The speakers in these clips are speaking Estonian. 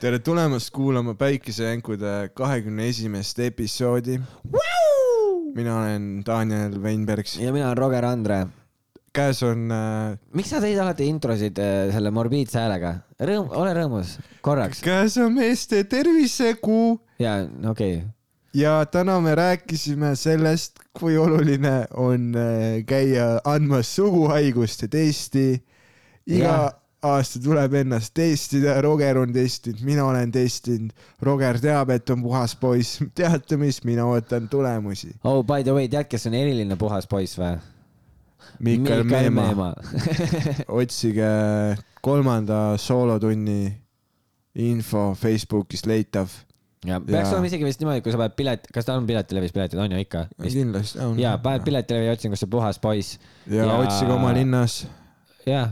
tere tulemast kuulama Päikesejänkude kahekümne esimest episoodi. mina olen Daniel Weinbergs. ja mina olen Roger Andre. käes on äh, miks sa teed alati introsid äh, selle morbiidse häälega? Rõõm, ole rõõmus, korraks. käes on meeste tervisekuu ja okei okay., ja täna me rääkisime sellest, kui oluline on äh, käia andmas suguhaiguste testi. iga Jah. Aasta tuleb ennast testida, Roger on testinud, mina olen testinud, Roger teab, et on puhas poiss, teate mis, mina ootan tulemusi. oh by the way, tead, kes on eriline puhas poiss või? Mikael Meemaa, otsige kolmanda soolotunni info Facebookist leitav. ja peaks olema isegi vist niimoodi, kui sa paned pilet, kas tal on Piletilevis piletid, on ju ikka? kindlasti on. ja paned Piletilevi otsingusse puhas poiss ja otsige oma linnas ja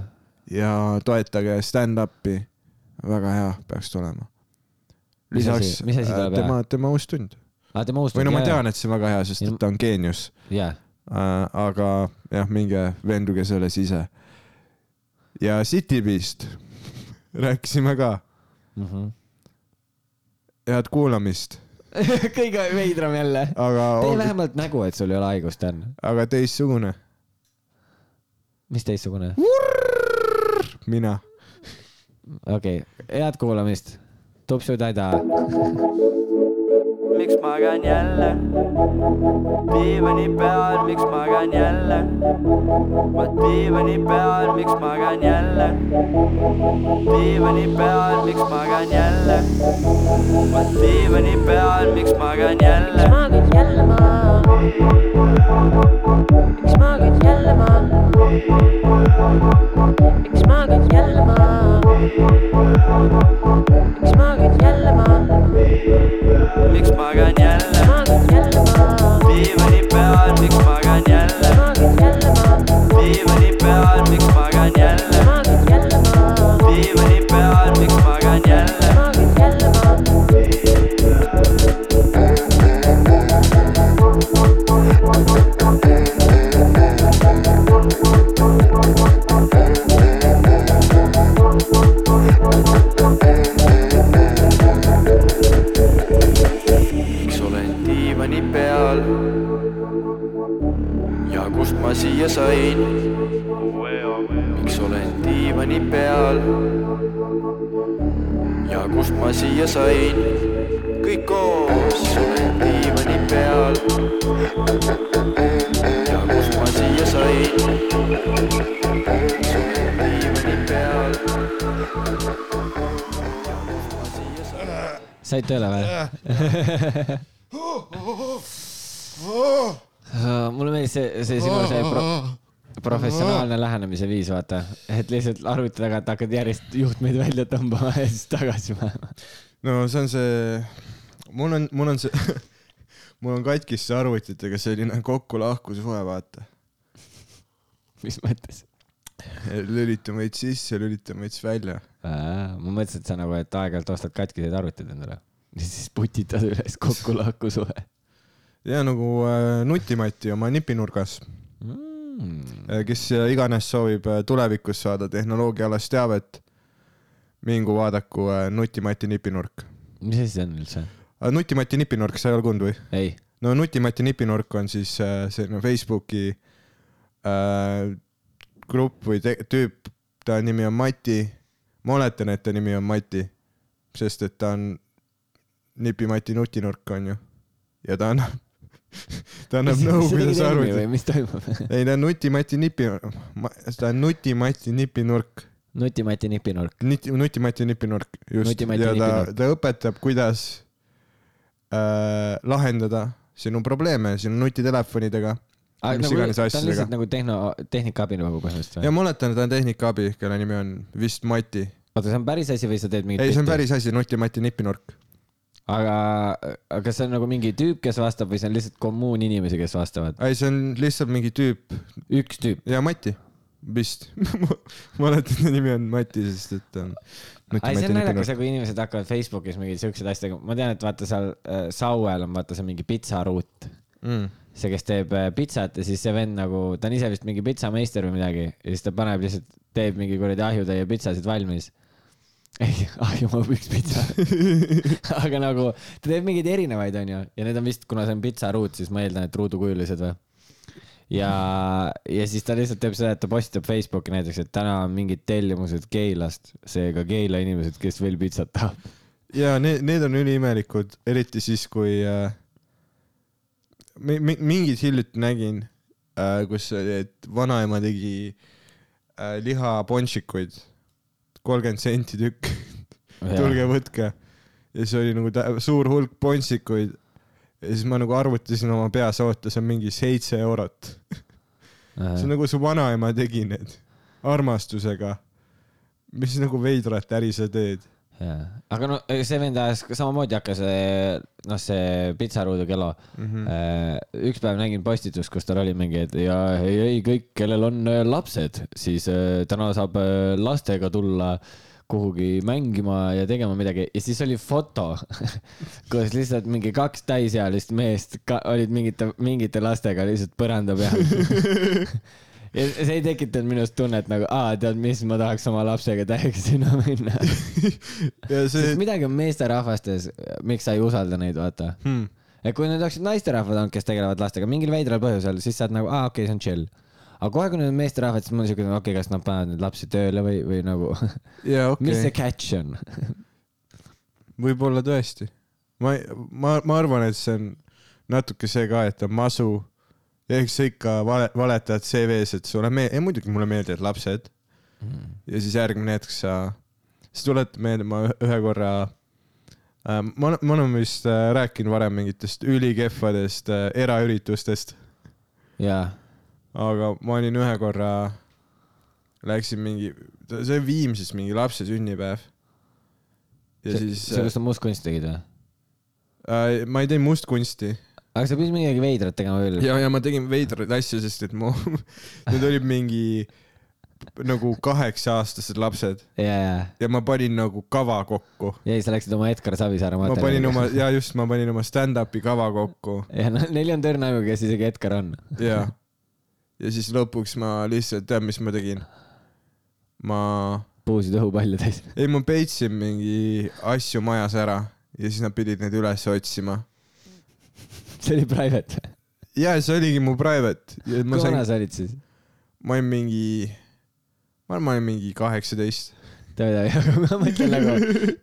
ja toetage stand-up'i. väga hea peaks tulema. Mis lisaks asi- mis asi äh, tema, tema uus tund. uus. või no ma tean, et see on väga hea, sest et ta on geenius. jaa, aga jah, minge veenduge selles ise. ja Citybeast rääkisime ka. Mhm. head kuulamist, kõige veidram jälle. tee, vähemalt nägu, et sul ei ole haigust, Dan. aga teistsugune. mis teistsugune? mina. okei okay., head kuulamist. tupsu tada. miks magan jälle diivani peal, miks magan jälle ma diivani peal, miks magan jälle diivani peal, miks magan jälle ma diivani peal, miks magan jälle maagid jälle maa? Miks maagid jälle maa? miks maagid jälle maa? miks maagid viis, vaata, et lihtsalt arvuti tagant hakkad järjest juhtmeid välja tõmbama ja siis tagasi panema. no see on see, mul on, mul on see, mul on katkiste arvutitega selline kokku-lahku suhe, vaata. mis mõttes? lülitan veits sisse, lülitan veits välja. ma mõtlesin, et sa nagu, et aeg-ajalt ostad katkiseid arvuteid endale ja siis putitad üles kokku-lahku suhe ja nagu äh, nutimati oma nipinurgas, mm.. Kes äh, iganes soovib äh, tulevikus saada tehnoloogiaalast teavet, mingu vaadaku äh, nutimati nipinurk. mis asi see on üldse? nutimati nipinurk, sa ei ole kuulnud või? ei, no nutimati nipinurk on siis äh, selline Facebooki äh, grupp või tüüp, ta nimi on Mati. ma oletan, et ta nimi on Mati, sest et ta on Nipi-Mati nutinurk on ju. ja ta annab, ta annab nõu, kuidas arvutada. või mis toimub? ei, ta on Nuti-Mati nipi, ta on Nuti-Mati nipinurk, nutimati nipinurk. Nuti, Nuti-Mati nipinurk, just, ja ta ta õpetab, kuidas äh, lahendada sinu probleeme sinu nutitelefonidega mis iganes ta on asjadega. lihtsalt nagu tehno, tehnikaabi nagu põhimõtteliselt ja või? ma oletan, et ta on tehnikaabi, kelle nimi on vist Mati. oota, see on päris asi või sa teed mingit ei, see on päris asi, Nuti-Mati nipinurk. aga, aga see on nagu mingi tüüp, kes vastab või see on lihtsalt kommuun inimesi, kes vastavad? ei, see on lihtsalt mingi tüüp üks tüüp. ja Mati, vist ma oletan, et ta nimi on Mati, sest et ta on ai, see on naljakas, kui inimesed hakkavad Facebookis mingeid siukseid asju ma tean, et vaata seal äh, Sauel on vaata see mingi pitsaruut, mm.. see, kes teeb äh, pitsat ja siis see vend nagu, ta on ise vist mingi pitsameister või midagi ja siis ta paneb lihtsalt, teeb mingi kuradi ahjutäie pitsasid valmis. ei, ahjumaa pükspitsa. aga nagu ta teeb mingeid erinevaid, onju, ja need on vist, kuna see on pitsaruut, siis ma eeldan, et ruudukujulised või. ja, ja siis ta lihtsalt teeb seda, et ta postitab Facebooki näiteks, et täna on mingid tellimused Keilast, seega Keila inimesed, kes veel pitsat tahab. ja need, need on üliimelikud, eriti siis, kui äh, mi- mi- mingid hiljuti nägin äh,, kus et vanaema tegi äh, lihaponšikuid, kolmkümmend senti tükk, tulge võtke. ja siis oli nagu suur hulk ponšikuid ja siis ma nagu arvutasin oma peas, oota, see on mingi seitse eurot. see on nagu su vanaema tegi need armastusega. mis nagu veidrat äri sa teed jaa, aga no see vend ajas ka samamoodi hakkas, noh, see pitsaruudu Kelo mm. -hmm. mm.. üks päev nägin postitust, kus tal oli mingi, et ja ei, ei kõik, kellel on äh, lapsed, siis täna saab lastega tulla kuhugi mängima ja tegema midagi ja siis oli foto, kus lihtsalt mingi kaks täisealist meest ka, olid mingite, mingite lastega lihtsalt põranda peal. ja see ei tekitanud minus tunnet nagu, aa, tead mis, ma tahaks oma lapsega täiega sinna minna. see sest midagi on meesterahvastes, miks sa ei usalda neid, vaata. hmm., et kui need oleksid naisterahvad olnud, kes tegelevad lastega mingil veidral põhjusel, siis sa oled nagu, aa, okei okay,, see on chill. aga kohe, kui need on meesterahvad, siis mul on siuke, okei okay,, kas nad panevad neid lapsi tööle või, või nagu, ja mis see okay., catch on? võib-olla tõesti. ma, ma, ma arvan, et see on natuke see ka, et on masu eks sa ikka vale, valetad CV-s, et sulle meeldib, ei muidugi mulle meeldivad lapsed. Ja siis järgmine hetk sa, siis tuletad meelde, ma ühe- korra äh,, ma, ma olen vist äh, rääkinud varem mingitest ülikehvadest äh, eraüritustest, jaa, aga ma olin ühe korra, läksin mingi, see oli Viimsis mingi lapse sünnipäev. ja see, siis see, kus sa mustkunsti tegid või? äh, ma ei teinud mustkunsti aga sa pidid midagi veidrat tegema küll. ja, ja ma tegin veidraid asju, sest et mu, need olid mingi nagu kaheksa-aastased lapsed ja, ja, ja ma panin nagu kava kokku. ja siis läksid oma Edgar Savisaare ma panin oma, ja just, ma panin oma stand-up'i kava kokku ja noh, neil on tõrnaegu, kes isegi Edgar on. ja, ja siis lõpuks ma lihtsalt, tead, mis ma tegin? ma, puusid õhupalja täis. ei ma peitsin mingi asju majas ära ja siis nad pidid neid üles otsima. See oli private. ja see oligi mu private kui vana, sa olid siis? ma olin mingi, ma arvan, ma olin mingi kaheksateist. ma mõtlen nagu,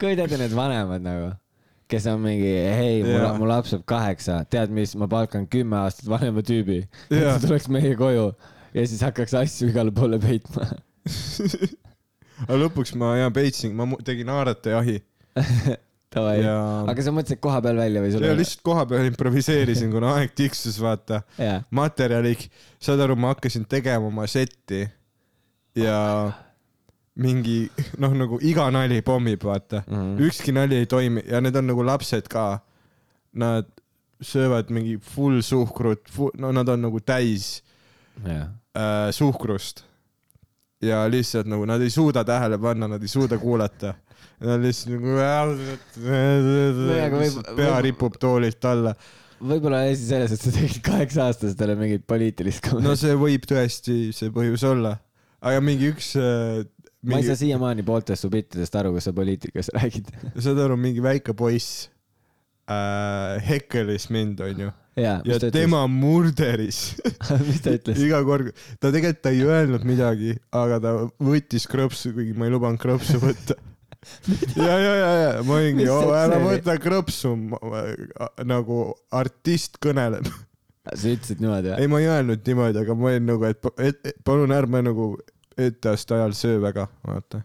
kujutad need vanemad nagu, kes on mingi, hei, mul Jaa., mu laps saab kaheksa, tead mis, ma palkan kümme aastat vanema tüübi, et Jaa. ta tuleks meie koju ja siis hakkaks asju igale poole peitma. aga lõpuks ma ja peitsin, ma tegin haaratajahi Davai, ja, aga sa mõtlesid koha peal välja või sul ja? lihtsalt koha peal improviseerisin, kuna aeg tiksus, vaata. jaa, materjali, saad aru, ma hakkasin tegema oma setti ja mingi noh, nagu iga nali pommib, vaata mm. -hmm. ükski nali ei toimi ja need on nagu lapsed ka. Nad söövad mingi full suhkrut, no nad on nagu täis jaa. äh, suhkrust. ja lihtsalt nagu nad ei suuda tähele panna, nad ei suuda kuulata. Nad lihtsalt aga nagu pea ripub toolilt alla. võib-olla asi selles, et sa tegid kaheksa-aastastele mingit poliitilist no komedi. see võib tõesti see põhjus olla, aga mingi üks äh, ma ei mingi, saa siiamaani pooltest su bittidest aru, kus sa poliitikast räägid. saad aru, mingi väike poiss äh, hekkelis mind, onju, ja mis ta ütles? tema murderis mis ta ütles? iga kord, ta tegelikult ta ei öelnud midagi, aga ta võttis krõpsu, kuigi ma ei lubanud krõpsu võtta. ja, ja, ja, ja ma olingi ära võta krõpsu, nagu artist kõneleb. sa ütlesid niimoodi või? ei, ma ei öelnud niimoodi, aga ma olin nagu, et, et, et palun ärme nagu etteaste ajal söö väga, vaata.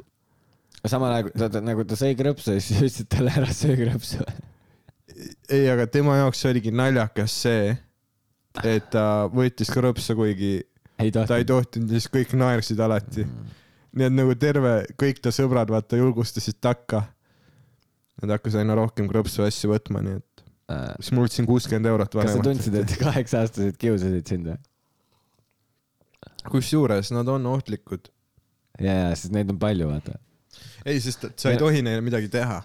samal ajal, ta, ta nagu ta sõi krõpsu ja siis ütlesid talle ära söö krõpsu. ei, aga tema jaoks oligi naljakas see, et ta võttis krõpsu, kuigi ei ta ei tohtinud. ja siis kõik naersid alati. Nii et nagu terve, kõik ta sõbrad, vaata, julgustasid takka. Nad hakkas aina rohkem krõpsu asju võtma, nii et siis ma võtsin kuuskümmend eurot kas sa tundsid, et kaheksa-aastased kiusasid sind või? kusjuures nad on ohtlikud. ja, ja, sest neid on palju, vaata. ei, sest sa ei tohi neile midagi teha.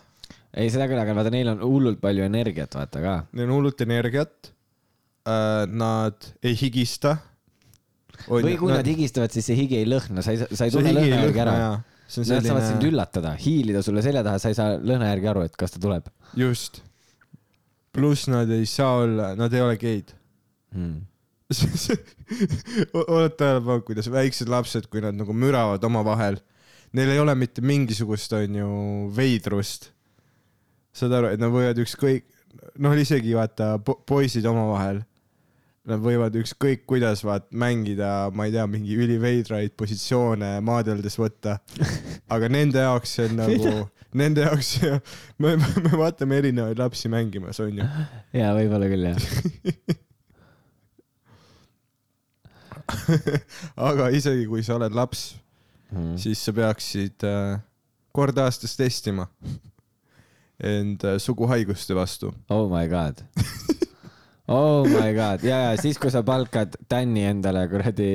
ei, seda küll, aga vaata, neil on hullult palju energiat, vaata ka. Neil on hullult energiat. Nad ei higista. Või kui nad higistavad, siis see higi ei lõhna, sa ei, sa ei tunne lõhna järgi ära. on Nad saavad sind selline, üllatada, hiilida sulle selja taha, sa ei saa lõhna järgi aru, et kas ta tuleb just. pluss nad ei saa olla, nad ei ole geid. hmm. oled tähele pannud, kuidas väiksed lapsed, kui nad nagu müravad omavahel, neil ei ole mitte mingisugust, onju, veidrust. saad aru, et nad võivad ükskõik, noh, isegi vaata po poisid omavahel, nad võivad ükskõik kuidas vaat mängida, ma ei tea, mingi üliveidraid positsioone maadeldes võtta. aga nende jaoks see on nagu, nende jaoks, me, me vaatame erinevaid lapsi mängimas, onju. ja võib-olla küll jah. aga isegi kui sa oled laps, Hmm. siis sa peaksid äh, kord aastas testima end äh, suguhaiguste vastu. Oh my god. Oh my god ja, ja siis, kui sa palkad Tänni endale kuradi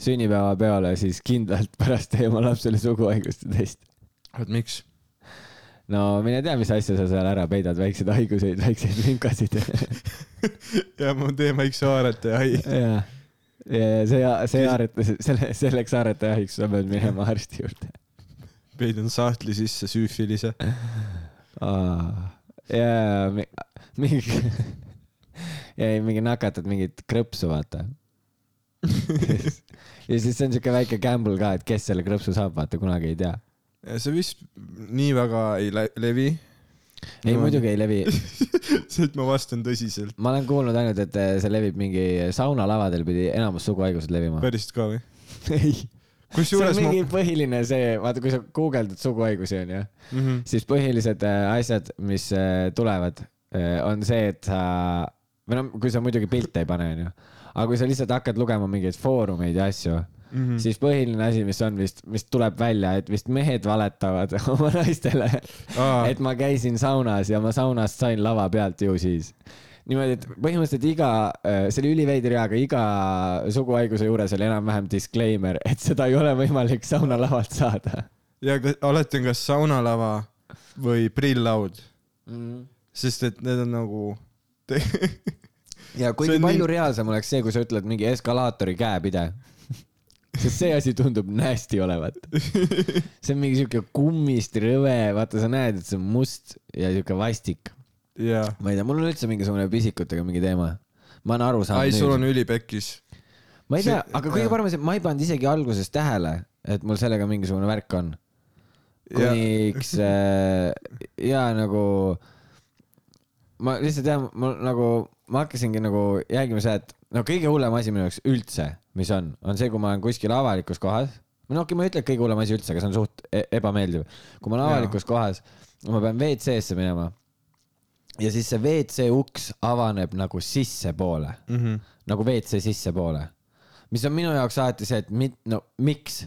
sünnipäevapeole, siis kindlalt pärast tee oma lapsele suguhaiguste test. vot miks? no mine tea, mis asja sa seal ära peidad, väikseid haiguseid, väikseid lünkasid. ja ma teen väikse haaretaja ai. ja, ja see, see haareta, selle, selleks haaretajahiks sa pead minema arsti juurde. peidan sahtli sisse süüfilise. ja mingi, ja mingi nakatad mingit krõpsu, vaata. ja siis see on siuke väike gamble ka, et kes selle krõpsu saab, vaata kunagi ei tea. see vist nii väga ei le levi, ei, muidugi ei levi. sest ma vastan tõsiselt. ma olen kuulnud ainult, et see levib mingi saunalavadel pidi enamus suguhaigused levima. päriselt ka või? ei, see kusjuures on ma mingi põhiline see, vaata, kui sa guugeldad suguhaigusi onju, mm, -hmm. siis põhilised äh, asjad, mis äh, tulevad, on see, et sa, või noh, kui sa muidugi pilte ei pane onju, aga kui sa lihtsalt hakkad lugema mingeid foorumeid ja asju, Mm -hmm. siis põhiline asi, mis on vist, mis tuleb välja, et vist mehed valetavad oma naistele, Aa, et ma käisin saunas ja ma saunast sain lava pealt ju siis. niimoodi, et põhimõtteliselt iga, see oli üliveider ja, aga iga suguhaiguse juures oli enam-vähem disclaimer, et seda ei ole võimalik saunalavalt saada ja ka- alati on kas saunalava või prilllaud, mm.. sest et need on nagu ja See kuigi palju nii- reaalsem oleks see, kui sa ütled mingi eskalaatori käepide. sest see asi tundub nasty olevat. see on mingi siuke kummist rõve, vaata, sa näed, et see on must ja siuke vastik. jaa. ma ei tea, mul on üldse mingisugune pisikutega mingi teema. ma olen aru ai, saanud sul on ülipekkis. ma ei tea aga kõige parem on see, et ma ei pannud isegi alguses tähele, et mul sellega mingisugune värk on. kuniks äh, ja nagu ma lihtsalt jah, mul nagu, ma hakkasingi nagu jälgima seda, et no kõige hullem asi minu jaoks üldse, mis on, on see, kui ma olen kuskil avalikus kohas. no okei okay,, ma ei ütle, et kõige hullem asi üldse, aga see on suht e ebameeldiv. kui ma olen avalikus kohas, ma pean WC-sse minema ja siis see WC uks avaneb nagu sissepoole, Mhm. nagu WC sissepoole, mis on minu jaoks alati see, et mit, no miks,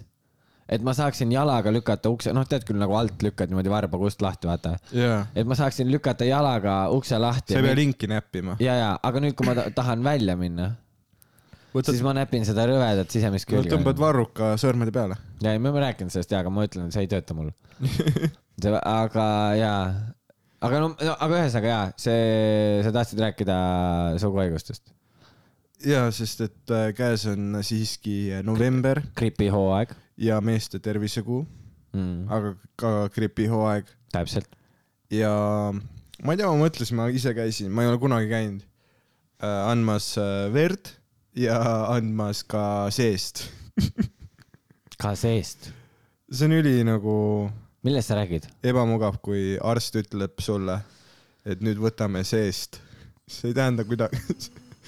et ma saaksin jalaga lükata ukse, noh, tead küll nagu alt lükkad niimoodi varba kust lahti, vaata, jaa. et ma saaksin lükata jalaga ukse lahti sa ei pea linki näppima. ja, ja, aga nüüd, kui ma ta tahan välja minna, võtad siis, ma näpin seda rõvedat sisemist külge. tõmbad varruka sõrmede peale. ja, ei, me oleme rääkinud sellest ja, aga ma ütlen, see ei tööta mul. aga jaa, aga no, no, aga ühesõnaga jaa, see, sa tahtsid rääkida suguhaigustest. jaa, sest et äh, käes on siiski november gripihooaeg ja meeste tervisekuu, mm,. aga ka gripihooaeg täpselt. ja ma ei tea, ma mõtlesin, ma ise käisin, ma ei ole kunagi käinud äh, andmas äh, verd ja andmas ka seest. ka seest. see on üli nagu millest sa räägid? ebamugav, kui arst ütleb sulle, et nüüd võtame seest. see ei tähenda kuidagi,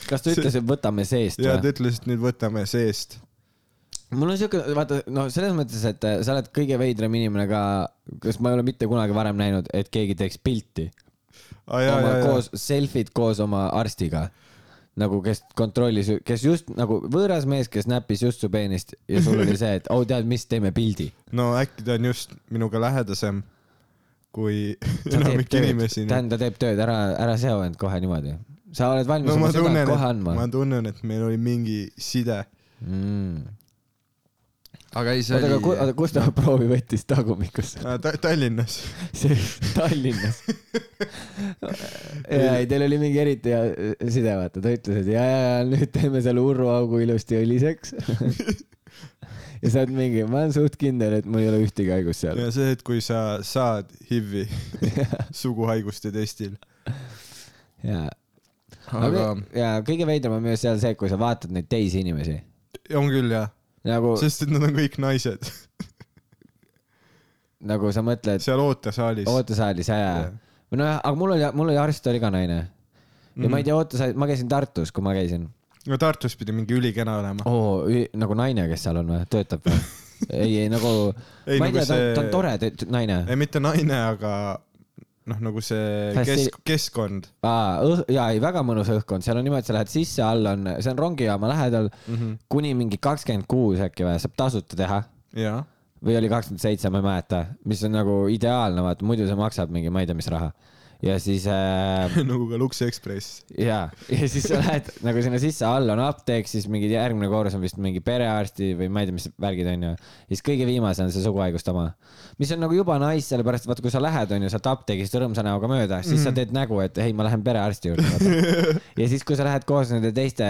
kas ta See- ütles, et võtame seest ja või? ta ütles, et nüüd võtame seest. Mul on siuke, vaata, no selles mõttes, et äh, sa oled kõige veidram inimene ka, kas ma ei ole mitte kunagi varem näinud, et keegi teeks pilti jaa, oma jaa. koos, selfid koos oma arstiga. nagu kes kontrollis, kes just nagu võõras mees, kes näppis just su peenist ja sul oli see, et oh tead mis, teeme pildi. no äkki ta on just minuga lähedasem kui enamik inimesi. tähendab, ta teeb tööd, ära, ära seo end kohe niimoodi. sa oled valmis no oma ma südant kohe andma ma tunnen, et meil oli mingi side. mm.. Aga ei, see oota, aga oli oota, kus ta proovi võttis tagumikusse? äh, Ta- Tallinnas. see Tallinnas. ja ei, teil oli mingi eriti hea side, vaata, ta ütles, et ja, ja, ja nüüd teeme selle urruaugu ilusti õliseks. ja sa oled mingi, ma olen suht kindel, et mul ei ole ühtegi haigust seal. ja see, et kui sa saad HIV-i suguhaiguste testil, ja, aga aga ja kõige veidram on minu arust seal see, kui sa vaatad neid teisi inimesi on küll jah, nagu, sest et nad on kõik naised nagu sa mõtled seal ootesaalis. ootesaalis ja, ja Jah., või nojah, aga mul oli, mul oli arst oli ka naine ja ma ei tea, ootesaalis, ma käisin Tartus, kui ma käisin no Tartus pidi mingi ülikena olema. oo, nagu naine, kes seal on või, töötab või? ei, ei nagu, Ei, nagu tea, see- ta on tore naine. ei, mitte naine, aga noh, nagu see kesk, keskkond aa, jaa, ei väga mõnus õhkkond, seal on niimoodi, sa lähed sisse, all on, see on rongijaama lähedal mm. -hmm. kuni mingi kakskümmend kuus äkki või, saab tasuta teha või oli kakskümmend seitse, ma ei mäleta, mis on nagu ideaalne, vaata muidu see maksab mingi, ma ei tea, mis raha. Ja siis äh, nagu ka Lux Express. ja, ja siis sa lähed nagu sinna sisse, all on apteek, siis mingi järgmine korrus on vist mingi perearsti või ma ei tea, mis värgid on ju. ja siis kõige viimase on see suguhaiguste oma, mis on nagu juba nice, sellepärast vaata, kui sa lähed, on ju, sealt apteegist rõõmsa näoga mööda, siis mm. sa teed nägu, et ei, ma lähen perearsti juurde. ja siis, kui sa lähed koos nende teiste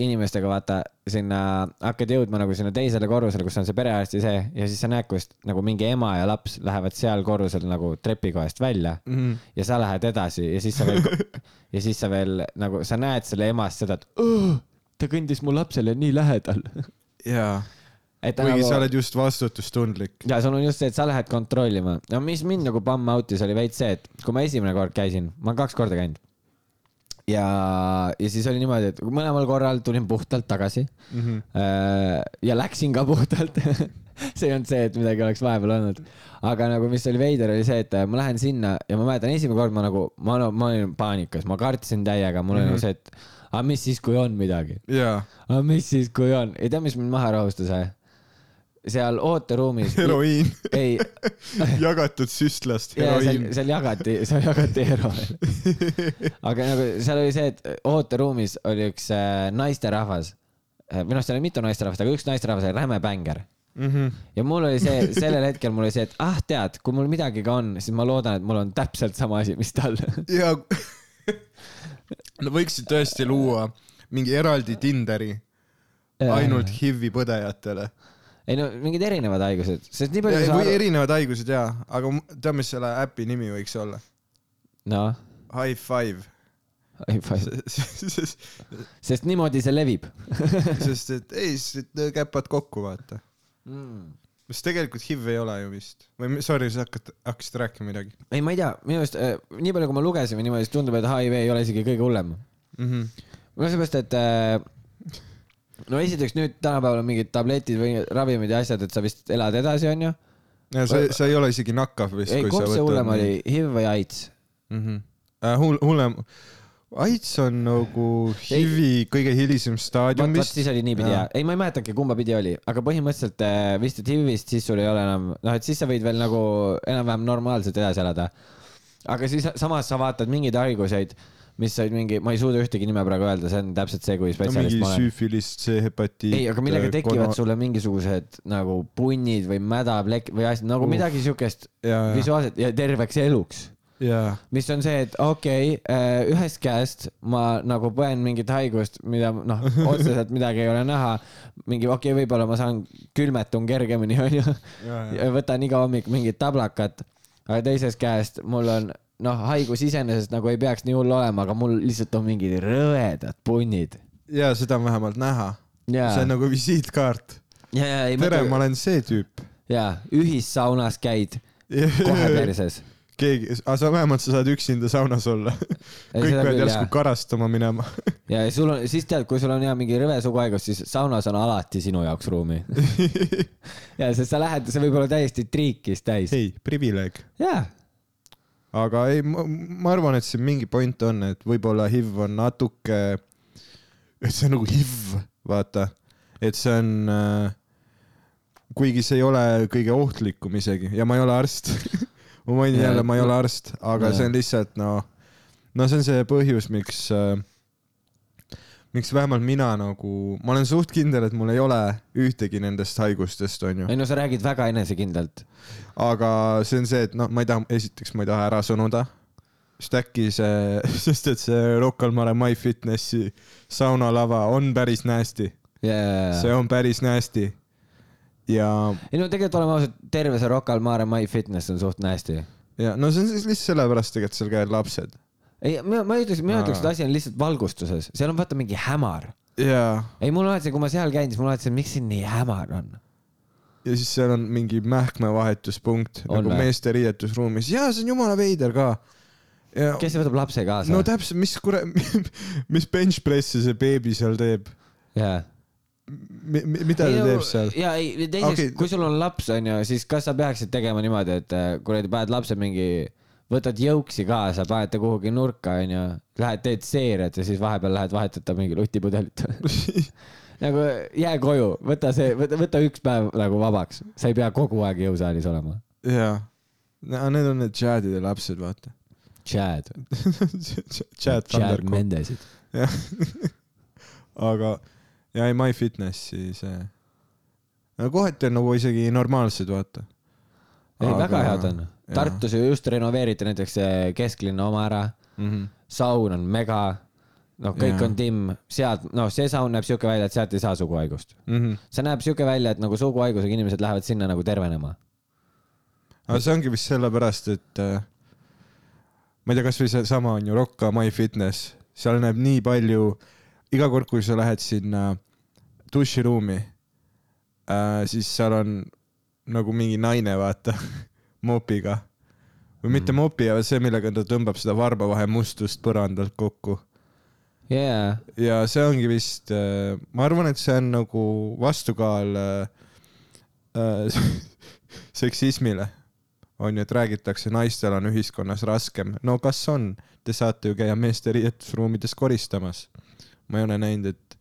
inimestega, vaata sinna, hakkad jõudma nagu sinna teisele korrusele, kus on see perearsti see ja siis sa näed, kus nagu mingi ema ja laps lähevad seal korrusel nagu trepikohast välja Mhm. ja sa lähed edasi ja siis sa veel ja siis sa veel nagu sa näed selle emast seda, et "Õh, ta kõndis mu lapsele nii lähedal. jaa, kuigi nagu sa oled just vastutustundlik. ja sul on just see, et sa lähed kontrollima. no mis mind nagu pamm out'is oli veits see, et kui ma esimene kord käisin, ma olen kaks korda käinud. ja, ja siis oli niimoodi, et mõlemal korral tulin puhtalt tagasi mm. -hmm. ja läksin ka puhtalt see ei olnud see, et midagi oleks vahepeal olnud. aga nagu, mis oli veider, oli see, et äh, ma lähen sinna ja ma mäletan, esimene kord ma nagu, ma, ma olin paanikas, ma kartsin täiega, mul oli Mhm. nagu see, et aga mis siis, kui on midagi, jaa, aga mis siis, kui on, ei tea, mis mind maha rahustas või? Seal ooteruumis. heroiin, ei, jagatud süstlast ja seal, heroiin. seal jagati, seal jagati ero. aga nagu seal oli see, et ooteruumis oli üks äh, naisterahvas või noh, seal oli mitu naisterahvast, aga üks naisterahvas oli räme bängar Mhm. ja mul oli see, sellel hetkel mul oli see, et ah, tead, kui mul midagi ka on, siis ma loodan, et mul on täpselt sama asi, mis tal. ja no võiksid tõesti luua mingi eraldi Tinderi ainult HIV-i põdejatele. Ei no mingid erinevad haigused, sest nii palju või sa. erinevad haigused jaa, aga tead, mis selle äpi nimi võiks olla? noh, High Five. sest sest niimoodi see levib et ei, siis käpad kokku, vaata. mm.. sest tegelikult HIV ei ole ju vist. või sorry, sa hakkad, hakkasid rääkima midagi ei, ma ei tea, minu arust äh, nii palju, kui ma lugesin või niimoodi, siis tundub, et HIV ei ole isegi kõige hullem mm. -hmm. no seepärast, et äh, no esiteks nüüd tänapäeval on mingid tabletid või ravimid ja asjad, et sa vist elad edasi, onju. ja see, see ei ole isegi nakkav vist. ei, kumb see hullem oli, HIV või AIDS? mm? -hmm. Äh, hull, hullem, AIDS on nagu HIV-i kõige hilisem staadium vist. siis oli niipidi ja, ei, ma ei mäletanudki, kumba pidi oli, aga põhimõtteliselt äh, vist, et HIV-ist siis sul ei ole enam, noh, et siis sa võid veel nagu enam-vähem normaalselt edasi elada. aga siis samas sa vaatad mingeid haiguseid, mis olid mingi, ma ei suuda ühtegi nime praegu öelda, see on täpselt see, kui no spetsialist mingi ma olen. süüfilist, C-hepatiit. ei, aga millega tekivad sulle mingisugused nagu punnid või mädaplekk või asjad nagu Uh. midagi siukest ja, ja, terveks eluks ja, mis on see, et okei okay,, ühest käest ma nagu põen mingit haigust, mida noh, otseselt midagi ei ole näha. mingi okei okay,, võib-olla ma saan, külmetun kergemini, onju. võtan iga hommik mingit tablakat. aga teisest käest mul on noh, haigus iseenesest nagu ei peaks nii hull olema, aga mul lihtsalt on mingid rõvedad punnid. ja seda on vähemalt näha. ja, see on nagu visiitkaart. ja, ja tere, ma olen see tüüp. ja ühissaunas käid kohe perses. keegi, aga sa vähemalt sa saad üksinda saunas olla. kõik peavad järsku karastama minema. ja ja sul on, siis tead, kui sul on hea mingi rõve suguhaigus, siis saunas on alati sinu jaoks ruumi. ja sest sa lähed, see võib olla täiesti triikis täis. ei, privileeg. jaa, aga ei, ma arvan, et siin mingi point on, et võib-olla HIV on natuke, et see on nagu HIV, vaata, et see on äh, kuigi see ei ole kõige ohtlikum isegi ja ma ei ole arst ma mainin Ja, jälle, ma ei ole arst, aga jaa. see on lihtsalt no, no see on see põhjus, miks äh, miks vähemalt mina nagu, ma olen suht kindel, et mul ei ole ühtegi nendest haigustest, onju. ei no sa räägid väga enesekindlalt. aga see on see, et noh, ma ei taha, esiteks ma ei taha ära sunuda, sest äkki see, sest et see Rocca al Mare MyFitnessi saunalava on päris nasty, ja, see on päris nasty. ja, ei no tegelikult oleme ausad, terve see Rocca al Mare My Fitness on suht nasty. ja no see on siis lihtsalt sellepärast tegelikult seal käivad lapsed. ei, ma, ma ei ütleks, mina ütleks, et asi on lihtsalt valgustuses, seal on vaata mingi hämar. ja, ei, mul alati, kui ma seal käin, siis mul alati miks siin nii hämar on. ja siis seal on mingi mähkmevahetuspunkt On nagu meeste riietusruumis ja see on jumala veider ka. ja kes võtab lapse kaasa no? täpselt, mis kure-, mis bench pressi see beebi seal teeb, jaa. mida ta teeb seal? ja ei, teiseks okay., kui sul on laps, onju, siis kas sa peaksid tegema niimoodi, et äh, kuradi paned lapse mingi, võtad jõuksi kaasa, paned ta kuhugi nurka, onju, lähed teed seeriat ja siis vahepeal lähed vahetad ta mingi lutipudelit. nagu jää koju, võta see, võta, võta üks päev nagu vabaks, sa ei pea kogu aeg jõusaalis olema. jaa, need on need Chadide lapsed, vaata. Chad, Chad Chad Mendesid. jah. aga, ja ei My-Fitnessi see, kohati on nagu isegi normaalsed, vaata. ei, väga head on. Tartus ju just renoveeriti näiteks see kesklinna oma ära, mm. -hmm. saun on mega, noh, kõik Jaa. on timm, sealt, noh, see saun näeb siuke välja, et sealt ei saa suguhaigust. Mm -hmm. see näeb siuke välja, et nagu suguhaigusega inimesed lähevad sinna nagu tervenema. aga see ongi vist sellepärast, et äh, ma ei tea, kasvõi seesama on ju Rocca My-Fitness, seal näeb nii palju, iga kord, kui sa lähed sinna duširuumi äh,, siis seal on nagu mingi naine, vaata, mopiga. või mitte Mm. mopiga, vaid see, millega ta tõmbab seda varba mustust põrandalt kokku. jaa, ja see ongi vist, ma arvan, et see on nagu vastukaal äh, äh, seksismile. on ju, et räägitakse, naistel on ühiskonnas raskem. no kas on? Te saate ju käia meeste riietusruumides koristamas. ma ei ole näinud, et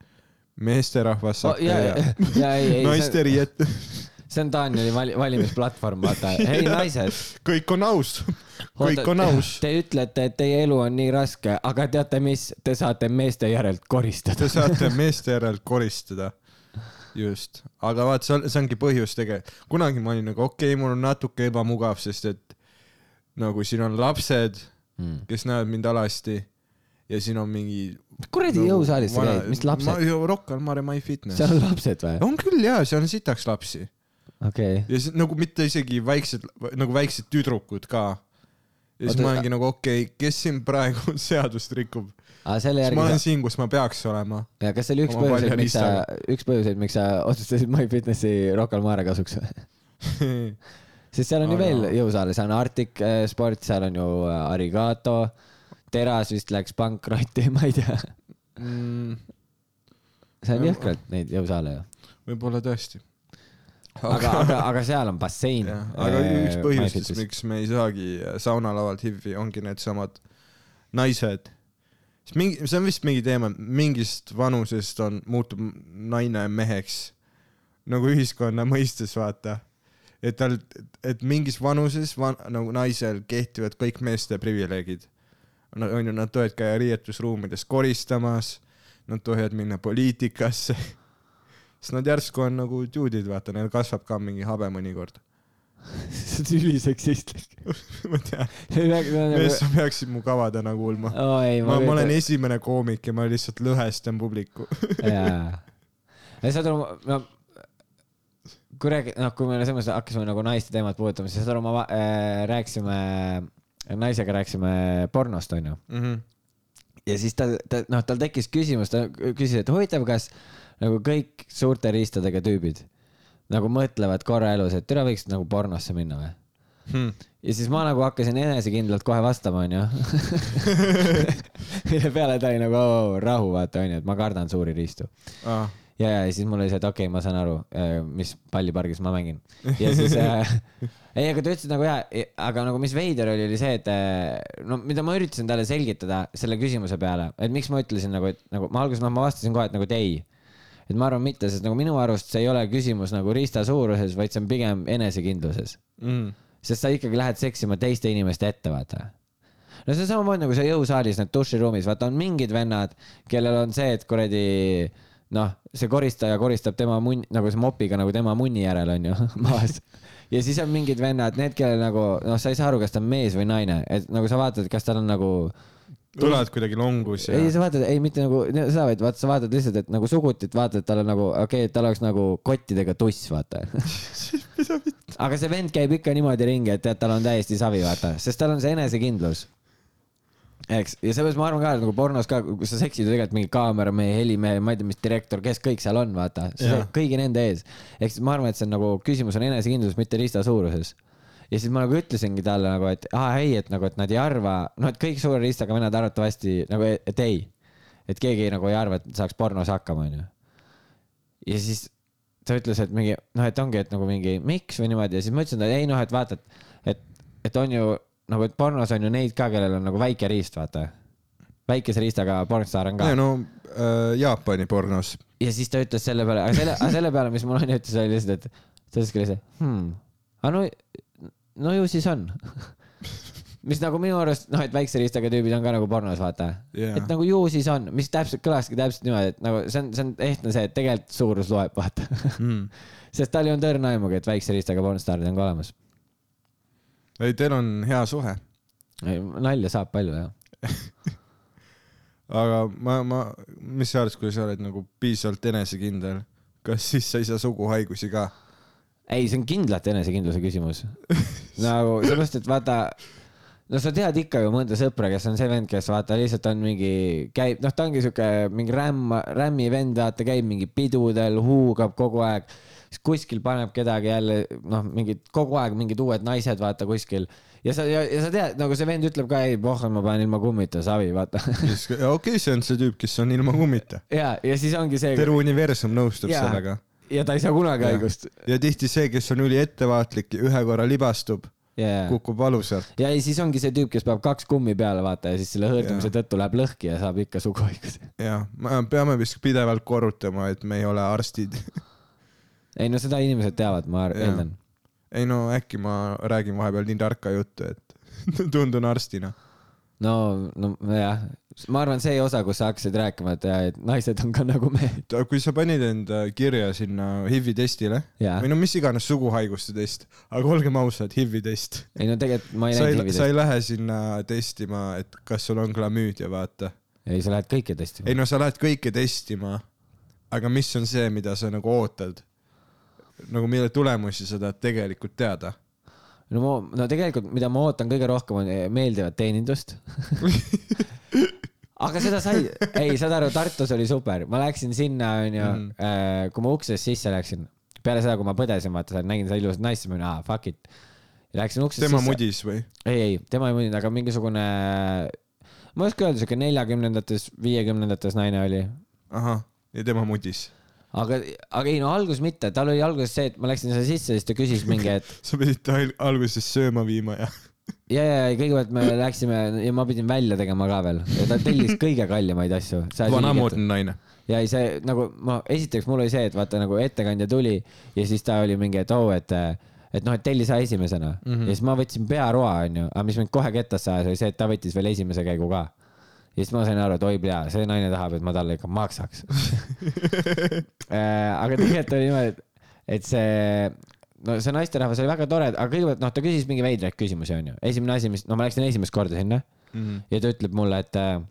meesterahvas saab ja, ja, ja ei, ei, naiste riiet-, see on Danieli vali, valimisplatvorm, vaata. hei naised, kõik on aus, kõik on aus. Te ütlete, et teie elu on nii raske, aga teate mis, te saate meeste järelt koristada Te. saate meeste järelt koristada. just, aga vaat see on, see ongi põhjus tegelikult. kunagi ma olin nagu okei okay,, mul on natuke ebamugav, sest et nagu siin on lapsed, Mm. kes näevad mind alasti ja siin on mingi. kuradi jõusaalis sa käid, mis lapsed? Rocca al Mare My Fitness. seal on lapsed või? on küll jaa, seal on sitaks lapsi okei. ja see, nagu mitte isegi väiksed, nagu väiksed tüdrukud ka. ja siis Oota, ma olengi nagu okei okay,, kes siin praegu seadust rikub, siis ma olen sa, siin, kus ma peaks olema. ja kas see oli üks põhjuseid, miks sa üks põhjuseid, miks sa otsustasid MyFitnessi Rocca al Mare kasuks? sest seal on ju veel jõusaale, seal on Arctic eh, Sport, seal on ju eh, Arigato, Teras vist läks pankrotti, ma ei tea. Mm, see on jõhkralt neid jõusaale ju. võib-olla tõesti. aga, aga, aga seal on bassein. aga üks põhjustest, miks me ei saagi saunalavalt HIV-i, ongi needsamad naised. sest mingi, see on vist mingi teema, mingist vanusest on, muutub naine meheks nagu ühiskonna mõistes, vaata. et tal, et mingis vanuses van, nagu naisel kehtivad kõik meeste privileegid. on ju, nad tohivad käia riietusruumides koristamas, nad tohivad minna poliitikasse. sest nad järsku on nagu dude'id, vaata, neil kasvab ka mingi habe mõnikord. see on üliseksistlik. ma tean, mees, sa peaksid mu kavadena kuulma. oo ei, ma, ma olen esimene koomik ja ma lihtsalt lõhestan publiku. jaa. ja saad aru, no kui räägi-, noh, kui me selles mõttes hakkasime nagu naiste teemat puudutama, siis saad aru, ma äh, rääkisime, naisega rääkisime pornost, onju. Mhm. ja siis ta, ta, noh, tal tekkis küsimus, ta küsis, et huvitav, kas nagu kõik suurte riistadega tüübid nagu mõtlevad korra elus, et türa võiks nagu pornosse minna või? Hmm. ja siis ma nagu hakkasin enesekindlalt kohe vastama, onju. mille peale ta oli nagu oo, rahu, vaata onju, et ma kardan suuri riistu. Ah, ja, ja siis mul oli see, et okei okay,, ma saan aru, mis pallipargis ma mängin. ja siis äh, ei, aga ta ütles nagu jaa, aga nagu mis veider oli, oli see, et äh, no mida ma üritasin talle selgitada selle küsimuse peale, et miks ma ütlesin nagu, et nagu ma alguses, noh, ma vastasin kohe, et nagu et ei. Et ma arvan mitte, sest nagu minu arust see ei ole küsimus nagu riista suuruses, vaid see on pigem enesekindluses. mm. sest sa ikkagi lähed seksima teiste inimeste ette, vaata no see on samamoodi nagu see jõusaalis, need duširuumis, vaata on mingid vennad, kellel on see, et kuradi noh, see koristaja koristab tema munn, nagu see mopiga nagu tema munni järel on ju maas. ja siis on mingid vennad, need, kellel nagu noh, sa ei saa aru, kas ta on mees või naine, et nagu sa vaatad, kas tal on nagu tulevad kuidagi longus ja ei, sa vaatad, ei mitte nagu seda, vaid vaata, sa vaatad lihtsalt, et nagu sugutit vaatad, tal on nagu, okei okay,, et tal oleks nagu kottidega tuss, vaata. aga see vend käib ikka niimoodi ringi, et tead, tal on täiesti savi, vaata, sest tal on see enesekindlus. eks, ja seepärast ma arvan ka, et nagu pornos ka, kus sa seksid ju tegelikult mingi kaameramehe, helimehe, ma ei tea, mis direktor, kes kõik seal on, vaata, kõigi nende ees. ehk siis ma arvan, et see on nagu, küsimus on enesekindlus, mitte riista suuruses ja siis ma nagu ütlesingi talle nagu, et aa ei, et nagu, et nad ei arva, noh, et kõik suure riistaga vennad arvatavasti nagu, et ei. et keegi nagu ei arva, et saaks pornos hakkama, onju. ja siis ta ütles, et mingi noh, et ongi, et nagu mingi miks või niimoodi ja siis ma ütlesin talle ei noh, et vaata, et, et, et on ju nagu, et pornos on ju neid ka, kellel on nagu väike riist, vaata. väikese riistaga pornostaar on ka no äh, Jaapani pornos. ja siis ta ütles selle peale, aga selle, aga selle peale, mis mul on, ütles oli lihtsalt, et ta ütleski lihtsalt hmm,, aga no, no ju siis on. mis nagu minu arust noh, et väikse riistaga tüübid on ka nagu pornos, vaata Jaa. et nagu ju siis on, mis täpselt kõlaski täpselt niimoodi, et nagu see on, see on ehtne see, et tegelikult suurus loeb, vaata Mm. sest tal ei olnud õrna aimugi, et väikse riistaga pornostaarid on ka olemas. ei, teil on hea suhe, nalja saab palju jah. aga ma, ma, mis sa arvad, kui sa oled nagu piisavalt enesekindel, kas siis sa ei saa suguhaigusi ka? ei, see on kindlalt enesekindluse küsimus. nagu sellepärast, et vaata, no sa tead ikka ju mõnda sõpra, kes on see vend, kes vaata lihtsalt on mingi, käib, noh, ta ongi siuke mingi rämm, rämmi vend, vaata, käib mingi pidudel, huugab kogu aeg. siis kuskil paneb kedagi jälle, noh, mingid kogu aeg mingid uued naised, vaata kuskil. ja sa, ja, ja sa tead, nagu see vend ütleb ka, ei, pohh, ma panen ilma kummita savi, vaata. okei okay,, see on see tüüp, kes on ilma kummita. ja, ja siis ongi see. terve universum nõustub Jaa. sellega. Ja ta ei saa kunagi haigust. ja tihti see, kes on üliettevaatlik ühe korra libastub, ja, kukub valusalt. ja ei, siis ongi see tüüp, kes paneb kaks kummi peale, vaata ja siis selle hõõrdumise Jaa. tõttu läheb lõhki ja saab ikka suguhaiguse. jah, me peame vist pidevalt korrutama, et me ei ole arstid. ei no seda inimesed teavad, ma eeldan. ei no äkki ma räägin vahepeal nii tarka juttu, et tundun arstina. no, no jah, ma arvan, see osa, kus sa hakkasid rääkima, et, et naised on ka nagu mehed. kui sa panid enda kirja sinna HIV-i testile Jaa. või no mis iganes suguhaiguste test, aga olgem ausad, HIV-i test. ei no tegelikult ma ei sa näinud ei, sa HIV-i ei lähe sinna testima, et kas sul on klamüüdia, vaata. ei, sa lähed kõike testima. ei no sa lähed kõike testima, aga mis on see, mida sa nagu ootad? nagu mille tulemusi sa tahad tegelikult teada? no ma, no tegelikult, mida ma ootan kõige rohkem, on meeldivat teenindust. aga seda sai, ei, saad aru, Tartus oli super, ma läksin sinna, onju Mhm., kui ma uksest sisse läksin, peale seda, kui ma põdesin, vaata, nägin seda ilusat naist, siis ma olin, aa, fuck it. Läksin uksest tema sisse. mudis või? ei, ei, tema ei muidugi, aga mingisugune, ma ei oska öelda, siuke neljakümnendates, viiekümnendates naine oli. ahah, ja tema mudis. aga, aga ei no alguses mitte, tal oli alguses see, et ma läksin sinna sisse, siis ta küsis mingi, et sa pidid ta al- alguses sööma viima ja ja, ja, ja kõigepealt me läksime ja ma pidin välja tegema ka veel ja ta tellis kõige kallimaid asju. vanamoodne naine. ja ei, see nagu ma, esiteks mul oli see, et vaata nagu ettekandja tuli ja siis ta oli mingi, et oo, et, et noh, et telli sa esimesena mm. -hmm. ja siis ma võtsin pearoa, onju, aga mis mind kohe kettasse ajas, oli see, et ta võttis veel esimese käigu ka. ja siis ma sain aru, et oi pea, see naine tahab, et ma talle ikka maksaks. aga tegelikult oli niimoodi, et, et see, no see naisterahvas oli väga tore, aga kõigepealt noh, ta küsis mingi veidraid küsimusi, onju. esimene asi, mis, no ma läksin esimest korda sinna Mhm. ja ta ütleb mulle, et äh,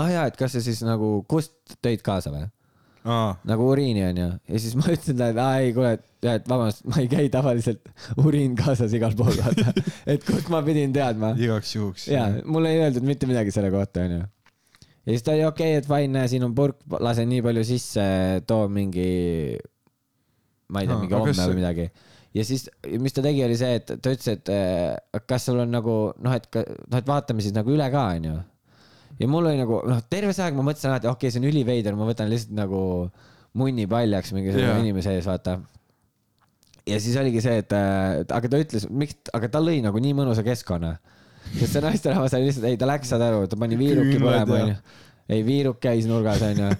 ah jaa, et kas sa siis nagu, kust tõid kaasa või? aa, nagu uriini onju. ja siis ma ütlesin talle, et aa ei, kuule, et vabandust, ma ei käi tavaliselt uriin kaasas igal pool, vaata. et kust ma pidin teadma. igaks juhuks. ja mulle ei öeldud mitte midagi selle kohta onju. ja siis ta oli okei okay,, et fine, näe, siin on purk, lase nii palju sisse, too mingi, ma ei tea, mingi homme või midagi. ja siis, mis ta tegi, oli see, et ta ütles, et äh, kas sul on nagu noh, et noh, et vaatame siis nagu üle ka onju. ja mul oli nagu noh, terve see aeg ma mõtlesin alati, okei okay,, see on üliveider, ma võtan lihtsalt nagu munni paljaks Jaa. yeah. inimese ees, vaata. ja siis oligi see, et äh, aga ta ütles, miks, aga ta lõi nagu nii mõnusa keskkonna. sest see naisterahvas oli lihtsalt, ei ta läks, saad aru, ta pani viiruki põlema onju ei, viiruk käis nurgas onju,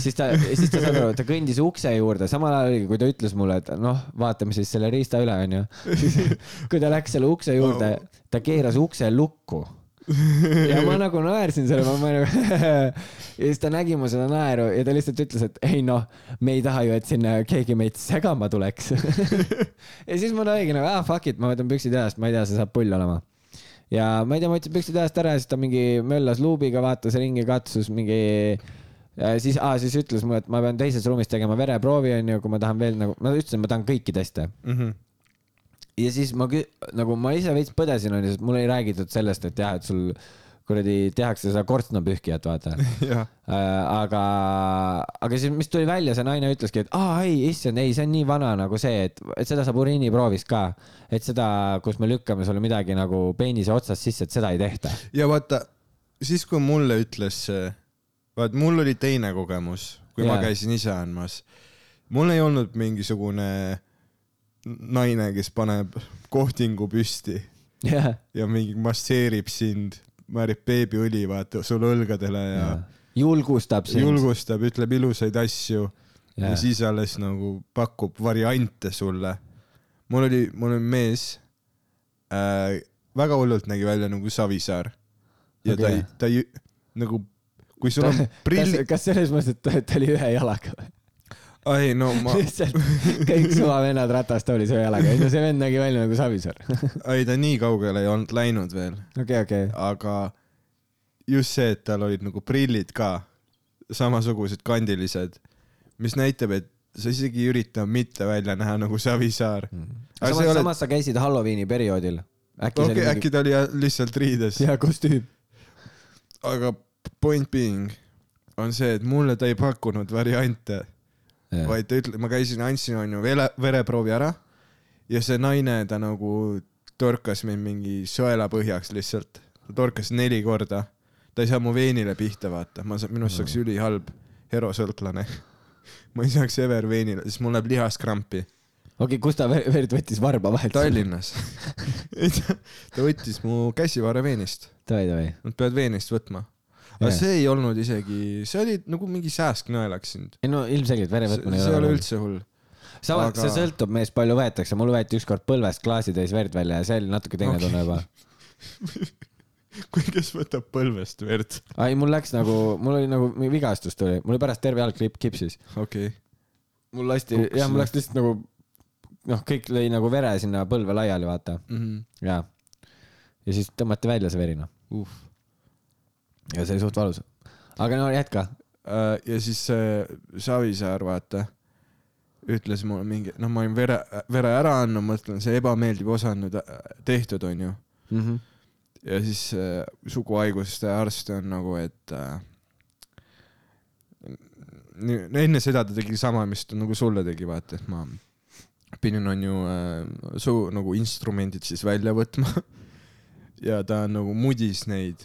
siis ta, siis ta saad aru, ta kõndis ukse juurde, samal ajal oligi, kui ta ütles mulle, et noh, vaatame siis selle riista üle onju. kui ta läks selle ukse juurde, ta keeras ukse lukku. ja ma nagu naersin selle, ma, nagu ja siis ta nägi mu seda naeru ja ta lihtsalt ütles, et ei noh, me ei taha ju, et sinna keegi meid segama tuleks. ja siis mul oligi nagu, ah fuck it, ma võtan püksid jalast, ma ei tea, see saab pull olema. Ja ma ei tea, ma võtsin püksid jalast ära ja siis ta mingi möllas luubiga, vaatas ringi, katsus mingi. siis, siis ütles mulle, et ma pean teises ruumis tegema vereproovi, onju, kui ma tahan veel nagu, ma ütlesin, ma tahan kõiki teste. Mhm. ja siis ma nagu ma ise veits põdesin, onju, sest mulle ei räägitud sellest, et jah, et sul kuradi tehakse seda korstnapühkijat, vaata Äh, aga, aga siis, mis tuli välja, see naine ütleski, et aa ei, issand, ei, see on nii vana nagu see, et, et seda saab uriiniproovist ka, et seda, kus me lükkame sulle midagi nagu peenise otsast sisse, et seda ei tehta. ja vaata, siis kui mulle ütles see, vaat mul oli teine kogemus, kui yeah. Jaa. ma käisin ise andmas. mul ei olnud mingisugune naine, kes paneb kohtingu püsti jah, ja mingi masseerib sind, määrib beebiõli, vaata sulle õlgadele ja, ja. julgustab sind. julgustab, ütleb ilusaid asju ja. Ja siis alles nagu pakub variante sulle. mul oli, mul oli mees äh,, väga hullult nägi välja nagu Savisaar. ja okay. ta ei, ta ei, nagu, kui sul on prillid, kas selles mõttes, et ta, ta oli ühe jalaga või? Ei no ma, lihtsalt kõik suvavennad ratastoolis ühe jalaga, ei no see vend nägi välja nagu Savisaar. ei ta nii kaugele ei olnud läinud veel, okei, okei. aga just see, et tal olid nagu prillid ka samasugused kandilised, mis näitab, et sa isegi ei ürita mitte välja näha nagu Savisaar. aga samas see, ei ole, samas sa käisid Halloweeni perioodil. äkki okei, äkki ta oli lihtsalt riides, ja kostüüm. aga point being on see, et mulle ta ei pakkunud variante, vaid ta ütleb, ma käisin, andsin onju vere, vereproovi ära ja see naine, ta nagu torkas mind mingi sõelapõhjaks lihtsalt, ta torkas neli korda. ta ei saa mu veenile pihta, vaata, ma, minust saaks ülihalb herosõltlane. ma ei saaks ever veenile, siis mul läheb lihaskrampi. okei, kus ta ve- verd võttis varba vahelt? Tallinnas. ta võttis mu käsivarre veenist, nad peavad veenist võtma. Aga see ei olnud isegi, see oli nagu mingi sääsk nõelaks sind. ei no ilmselgelt vere see võtmine see ei ole. üldse hull. sama, aga- see sõltub meest, palju võetakse, mul võeti ükskord põlvest klaasitäis verd välja ja see oli natuke teine Okei. tunne juba. kui, kes võtab põlvest verd, ei, mul läks nagu, mul oli nagu vigastus tuli, mul oli pärast terve jalg kipsis. okei okay.. mul lasti, jah, mul läks lihtsalt nagu noh, kõik lõi nagu vere sinna põlve laiali, vaata Mm -hmm. ja. ja siis tõmmati välja see veri noh. uh.. Ja see oli suht valus. aga no jätka. Äh, ja siis see Savisaar, vaata, ütles mulle mingi, noh, ma olin vere, vere ära andnud, mõtlen, see ebameeldiv osa on nüüd äh, tehtud, onju. Mhm. ja siis äh, suguhaiguste arst on nagu, et äh, enne seda ta tegi sama, mis ta nagu sulle tegi, vaata, et ma pidin, onju äh,, suu nagu instrumendid siis välja võtma ja ta nagu mudis neid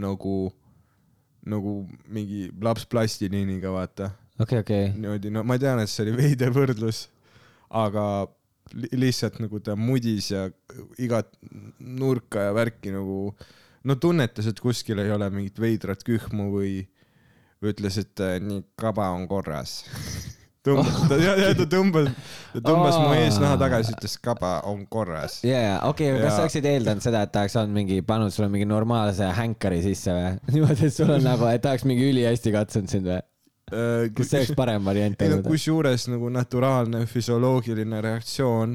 nagu, nagu mingi laps plastiliiniga, vaata. okei, okei. niimoodi, no ma tean, et see oli veider võrdlus, aga li lihtsalt nagu ta mudis ja igat nurka ja värki nagu, no tunnetas, et kuskil ei ole mingit veidrat kühmu või, ütles, et äh, nii kaba on korras. tõmbas, ta, ja, ja ta tõmbas, ta tõmbas mu eesnaha tagasi, ütles kaba on korras. ja, ja okei okay,, kas sa oleksid eeldanud seda, et ta oleks olnud mingi, pannud sulle mingi normaalse hänkari sisse või? niimoodi, et sul on nagu, et ta oleks mingi ülihästi katsunud sind või? kas see oleks parem variant ei no kusjuures nagu naturaalne füsioloogiline reaktsioon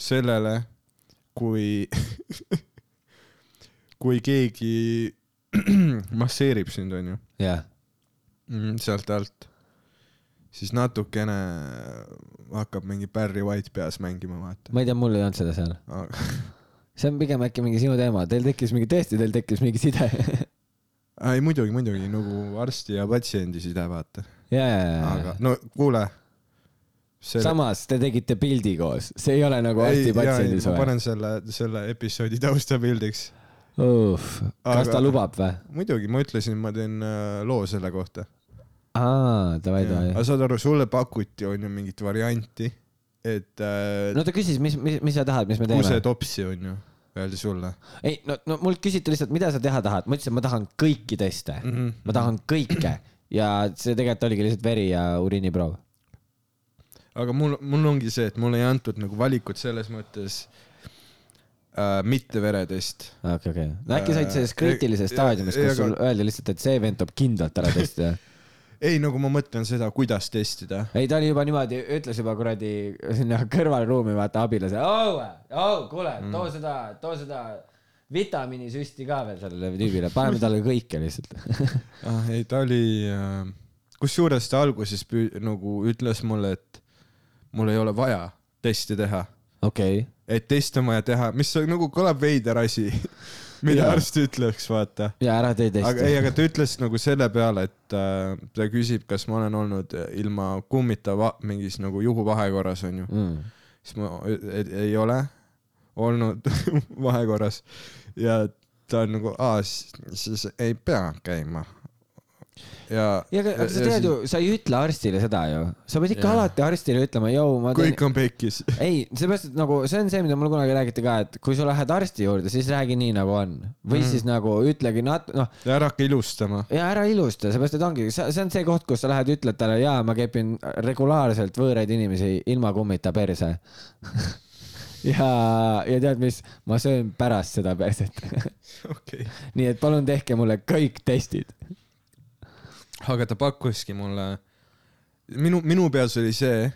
sellele, kui, kui keegi masseerib sind, onju, jah, sealt alt, siis natukene hakkab mingi Barry White peas mängima, vaata. ma ei tea, mul ei olnud seda seal. see on pigem äkki mingi sinu teema, teil tekkis mingi, tõesti, teil tekkis mingi side. ei muidugi, muidugi nagu arsti ja patsiendi side, vaata. ja, ja, ja, aga no kuule. samas te tegite pildi koos, see ei ole nagu arsti-patsiendi ma suhe. panen selle, selle episoodi taustapildiks kas ta Aga- lubab või? muidugi, ma ütlesin, ma teen äh, loo selle kohta. aa, davai, davai aga. saad aru, sulle pakuti on ju mingit varianti, et äh, no ta küsis, mis, mis, mis sa tahad, mis me teeme? kusetopsi on ju, öeldi sulle ei, no, no mult küsiti lihtsalt, mida sa teha tahad, ma ütlesin, ma tahan kõiki teste mm, mm. -hmm. ma tahan kõike ja see tegelikult oligi lihtsalt veri ja uriiniproov. aga mul, mul ongi see, et mulle ei antud nagu valikut selles mõttes äh, mitte veretest. okei, okei. no äkki said selles Äh, kriitilises ja- staadiumis, kus sul öeldi lihtsalt, et see vend tuleb kindlalt ära testida. ei, nagu ma mõtlen seda, kuidas testida. ei, ta oli juba niimoodi, ütles juba kuradi sinna kõrvalruumi, vaata abilase, oh, oh, kuule, too seda, too seda vitamiinisüsti ka veel sellele tüübile, paneme talle kõike lihtsalt. ah,. ei, ta oli äh,, kusjuures ta alguses püü- nagu ütles mulle, et mul ei ole vaja testi teha, okei, et test on vaja teha, mis on- nagu kõlab veider asi, mida Jaa. arst ütleks, vaata. ja ära tee aga ei, testi. aga ta ütles nagu selle peale, et äh, ta küsib, kas ma olen olnud ilma kummita mingis nagu juhuvahekorras onju, Mm. siis ma ei, ei ole olnud vahekorras ja ta on nagu, aa, siis ei pea käima. ja. ja aga sa tead ju, sa ei ütle arstile seda ju, sa pead ikka Jaa. alati arstile ütlema, jõu, ma teen kõik on pekkis. ei, seepärast, et nagu see on see, mida mulle kunagi räägiti ka, et kui sa lähed arsti juurde, siis räägi nii, nagu on. või Mhm. siis nagu ütlegi nat-, noh, ja ära hakka ilustama. ja ära ilusta, seepärast et ongi, see on see koht, kus sa lähed, ütled talle, jaa, ma kepin regulaarselt võõraid inimesi ilma kummita perse. ja, ja tead mis, ma söön pärast seda perset. okei. nii et palun tehke mulle kõik testid. Aga ta pakkuski mulle, minu, minu peas oli see,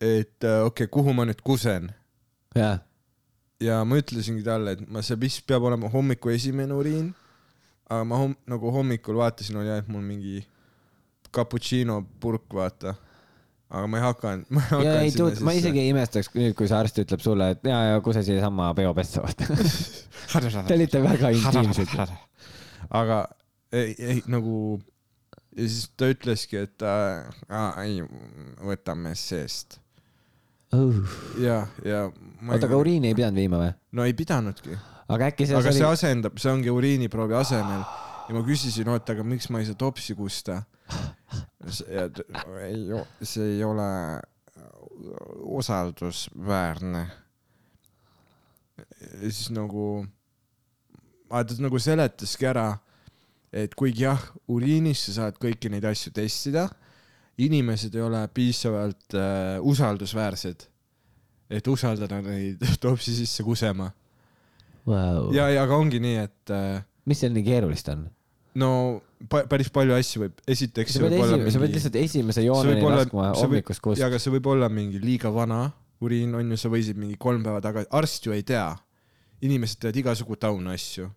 et äh, okei okay,, kuhu ma nüüd kusen jah, ja ma ütlesingi talle, et ma, see vist peab olema hommiku esimene uriin. aga ma homm-, nagu hommikul vaatasin, oli ainult mul mingi cappuccino purk, vaata. aga ma ei hakanud, ma ei hakanud ei tuud, ma isegi ei imestaks nüüd, kui see arst ütleb sulle, et ja, ja kuse siiasama peopessa, vaata. Te olite väga intiimsed. aga ei, ei nagu ja siis ta ütleski, et äh, aa, ei, võtame seest ja, ja ma oota, aga uriini ei pidanud viima või? no ei pidanudki, aga äkki see aga oli see asendab, see ongi uriiniproovi asemel ja ma küsisin, oota, aga miks ma ei saa topsi kusta? ja ta- ei, see ei ole usaldusväärne. ja siis nagu, ta nagu seletaski ära, et kuigi jah, uriinis sa saad kõiki neid asju testida, inimesed ei ole piisavalt äh, usaldusväärsed, et usaldada neid topsi sisse kusema. wow.. ja, ja aga ongi nii, et äh, mis seal nii keerulist on? no pa, päris palju asju võib, esiteks sa pead pead lihtsalt esimese jooneni laskma hommikust kust ja. aga see võib olla mingi liiga vana uriin on ju, sa võisid mingi kolm päeva tagasi, arst ju ei tea. inimesed teevad igasugu taunu asju.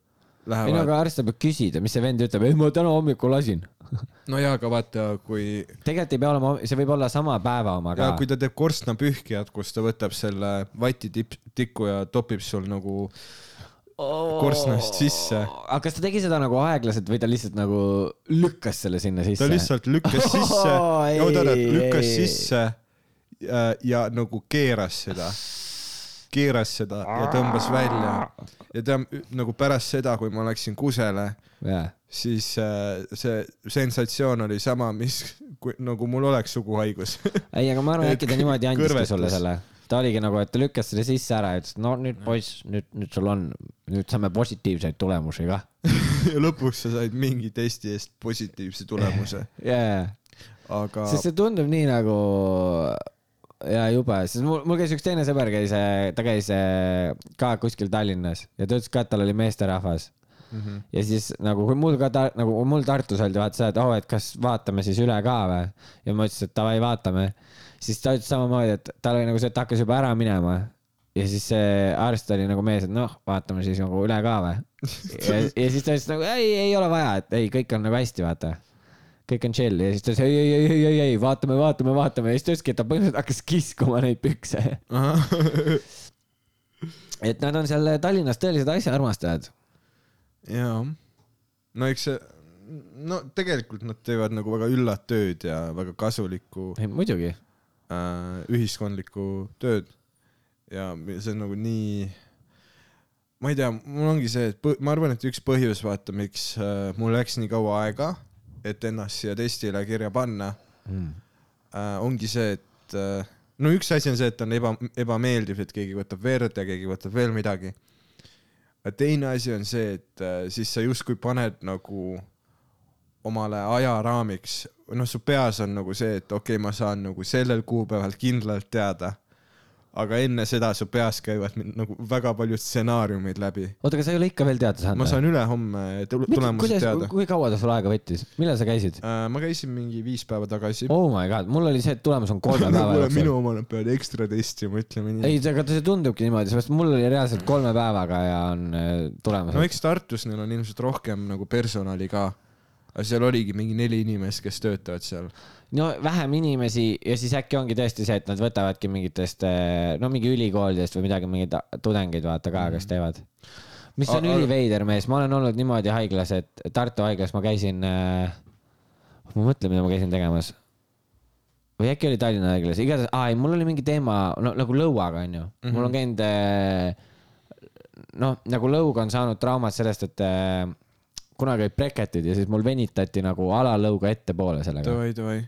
Lähevad, aga arst saab ju küsida, mis see vend ütleb, ei ma täna hommikul lasin. no jaa, aga vaata, kui, tegelikult ei pea olema, see võib olla sama päeva oma ka kui ta teeb korstnapühkijat, kus ta võtab selle vati tipp, tikku ja topib sul nagu korstnast sisse. aga kas ta tegi seda nagu aeglaselt või ta lihtsalt nagu lükkas selle sinna sisse? ta lihtsalt lükkas sisse ei, oota, oota, lükkas ei. sisse ja, ja nagu keeras seda, keeras seda ja tõmbas välja. ja ta nagu pärast seda, kui ma läksin kusele, jah, siis äh, see sensatsioon oli sama, mis kui, nagu mul oleks suguhaigus. ei, aga ma arvan, äkki ta niimoodi andiski kõrvetas. sulle selle. ta oligi nagu, et ta lükkas selle sisse ära ja ütles, no nüüd poiss, nüüd, nüüd sul on, nüüd saame positiivseid tulemusi kah. ja lõpuks sa said mingi testi eest positiivse tulemuse, jaa, aga sest see tundub nii nagu ja jube, sest mul, mul käis üks teine sõber käis, ta käis äh, ka kuskil Tallinnas ja ta ütles ka, et tal oli meesterahvas. mm -hmm. ja siis nagu, kui mul ka ta, nagu mul Tartus öeldi vaata seda, et oh, et kas vaatame siis üle ka või. ja ma ütlesin, et davai, vaatame. siis ta ütles samamoodi, et tal oli nagu see, et ta hakkas juba ära minema. ja siis see arst oli nagu mees, et noh, vaatame siis nagu üle ka või. ja, ja siis ta ütles nagu ei, ei ole vaja, et ei, kõik on nagu hästi, vaata kõik on chill ja siis ta ütles ei, ei, ei, ei, ei, vaatame, vaatame, vaatame ja siis ta ütleski, et ta põhimõtteliselt hakkas kiskuma neid pükse. et nad on seal Tallinnas tõelised asjaarmastajad. jaa, no eks see, no tegelikult nad teevad nagu väga üllat tööd ja väga kasulikku muidugi. äh, ühiskondlikku tööd. ja see on nagu nii, ma ei tea, mul ongi see, et ma arvan, et üks põhjus, vaata, miks äh, mul läks nii kaua aega, et ennast siia testile kirja panna Mm. äh,, ongi see, et äh, no üks asi on see, et on eba, ebameeldiv, et keegi võtab verd ja keegi võtab veel midagi. teine asi on see, et äh, siis sa justkui paned nagu omale ajaraamiks, noh, su peas on nagu see, et okei okay,, ma saan nagu sellel kuupäeval kindlalt teada. Aga enne seda su peas käivad nagu väga paljud stsenaariumid läbi. oota, aga sa ei ole ikka veel teada saanud ma saan ülehomme tul- tulemused teada. kui kaua ta sul aega võttis, millal sa käisid? ma käisin mingi viis päeva tagasi. oh my god, mul oli see, et tulemus on kolme päeva kuule, minu jooksul. omale peavad ekstra testima, ütleme nii. ei, aga see tundubki niimoodi, sellepärast mul oli reaalselt kolme päevaga ja on äh, tulemus no. eks Tartus neil on ilmselt rohkem nagu personali ka. aga seal oligi mingi neli inimest, kes töötavad seal. No vähem inimesi ja siis äkki ongi tõesti see, et nad võtavadki mingitest, no mingi ülikoolidest või midagi, mingeid tudengeid vaata ka, kes teevad. mis on üliveider mees, ma olen olnud niimoodi haiglas, et Tartu haiglas ma käisin äh,, ma mõtlen, mida ma käisin tegemas. või äkki oli Tallinna haiglas, igatahes, aa ei, mul oli mingi teema, no nagu lõuaga onju mm, -hmm. mul on käinud äh, noh, nagu lõug on saanud traumat sellest, et äh, kunagi olid breketid ja siis mul venitati nagu alalõuga ettepoole sellega. davai, davai.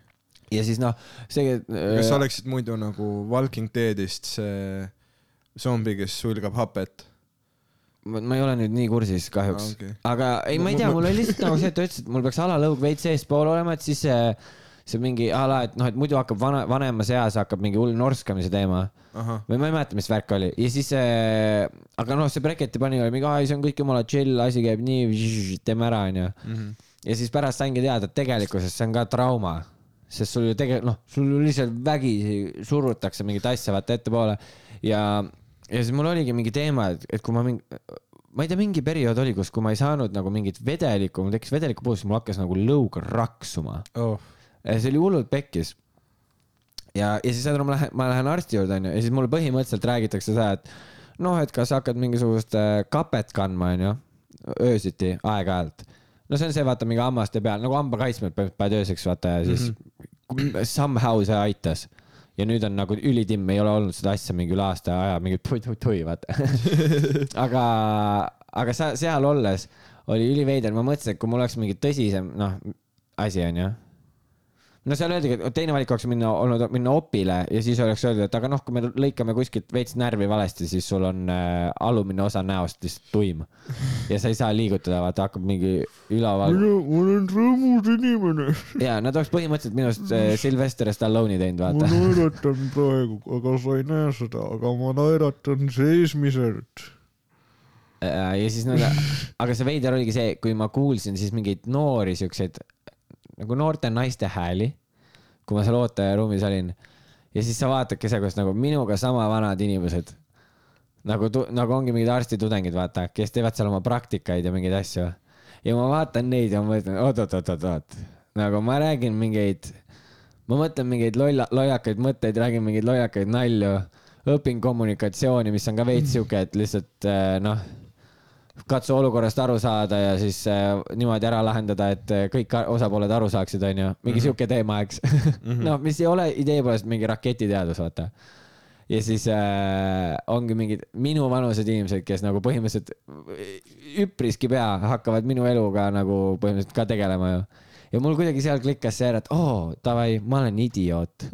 Ja siis noh, see. kas sa oleksid muidu nagu Walking Deadist see zombi, kes sulgab hapet? ma ei ole nüüd nii kursis kahjuks Aa, okei. aga ei, ma ei tea, mul oli lihtsalt nagu see, et ta ütles, et mul peaks alalõug veits eespool olema, et siis see, see mingi ala, et noh, et muidu hakkab vana, vanemas eas hakkab mingi hull norskamise teema või ma ei mäleta, mis värk oli ja siis äh,, aga noh, see breketi pani oli mingi, aa see on kõik jumala chill, asi käib nii, teeme ära, onju. ja siis pärast saingi teada, et tegelikkuses see on ka trauma, sest sul ju tegelikult noh, sul ju lihtsalt vägisi surutakse mingit asja vaata ettepoole ja, ja siis mul oligi mingi teema, et, et kui ma mingi, ma ei tea, mingi periood oli, kus, kui ma ei saanud nagu mingit vedelikku, mul tekkis vedeliku puudus, mul hakkas nagu lõug raksuma oh.. see oli hullult pekkis. ja, ja siis ma lähen, ma lähen arsti juurde onju ja siis mulle põhimõtteliselt räägitakse seda, et noh, et kas hakkad mingisugust äh, kapet kandma onju, öösiti aeg-ajalt. No see on see, vaata mingi hammaste peal nagu hambakaitsmed paned ööseks vaata ja siis mm -hmm. somehow see aitas. ja nüüd on nagu ülitimm, ei ole olnud seda asja mingi üle aasta aja, mingi tui-tui-tui vaata. aga, aga sa seal olles oli üliveider, ma mõtlesin, et kui mul oleks mingi tõsisem noh asi onju no seal öeldigi, et teine valik oleks minna, olnud minna opile ja siis oleks öeldud, et aga noh, kui me lõikame kuskilt veits närvi valesti, siis sul on äh, alumine osa näost lihtsalt tuim. ja sa ei saa liigutada, vaata hakkab mingi üleval. ma olen rõõmus inimene. ja nad oleks põhimõtteliselt minust äh, Sylvester Stallone'i teinud, ma vaata. naeratan praegu, aga sa ei näe seda, aga ma naeratan seesmiselt. Äh, ja siis nad, aga see veider oligi see, kui ma kuulsin siis mingeid noori siukseid nagu noorte naiste hääli, kui ma seal ooteruumis olin. ja siis sa vaatadki see, kus nagu minuga sama vanad inimesed nagu, nagu ongi mingid arstitudengid, vaata, kes teevad seal oma praktikaid ja mingeid asju. ja ma vaatan neid ja ma mõtlen, oot-oot-oot-oot, nagu ma räägin mingeid, ma mõtlen mingeid lolla, lollakaid mõtteid, räägin mingeid lollakaid nalju, õpin kommunikatsiooni, mis on ka veits sihuke, et lihtsalt äh, noh katsu olukorrast aru saada ja siis äh, niimoodi ära lahendada, et äh, kõik osapooled aru saaksid, onju. mingi mm -hmm. sihuke teema, eks -hmm.. noh, mis ei ole idee poolest mingi raketiteadus, vaata. ja siis äh, ongi mingid minuvanused inimesed, kes nagu põhimõtteliselt üpriski pea hakkavad minu eluga nagu põhimõtteliselt ka tegelema ju. ja mul kuidagi seal klikkas see ära, et oo, davai, ma olen idioot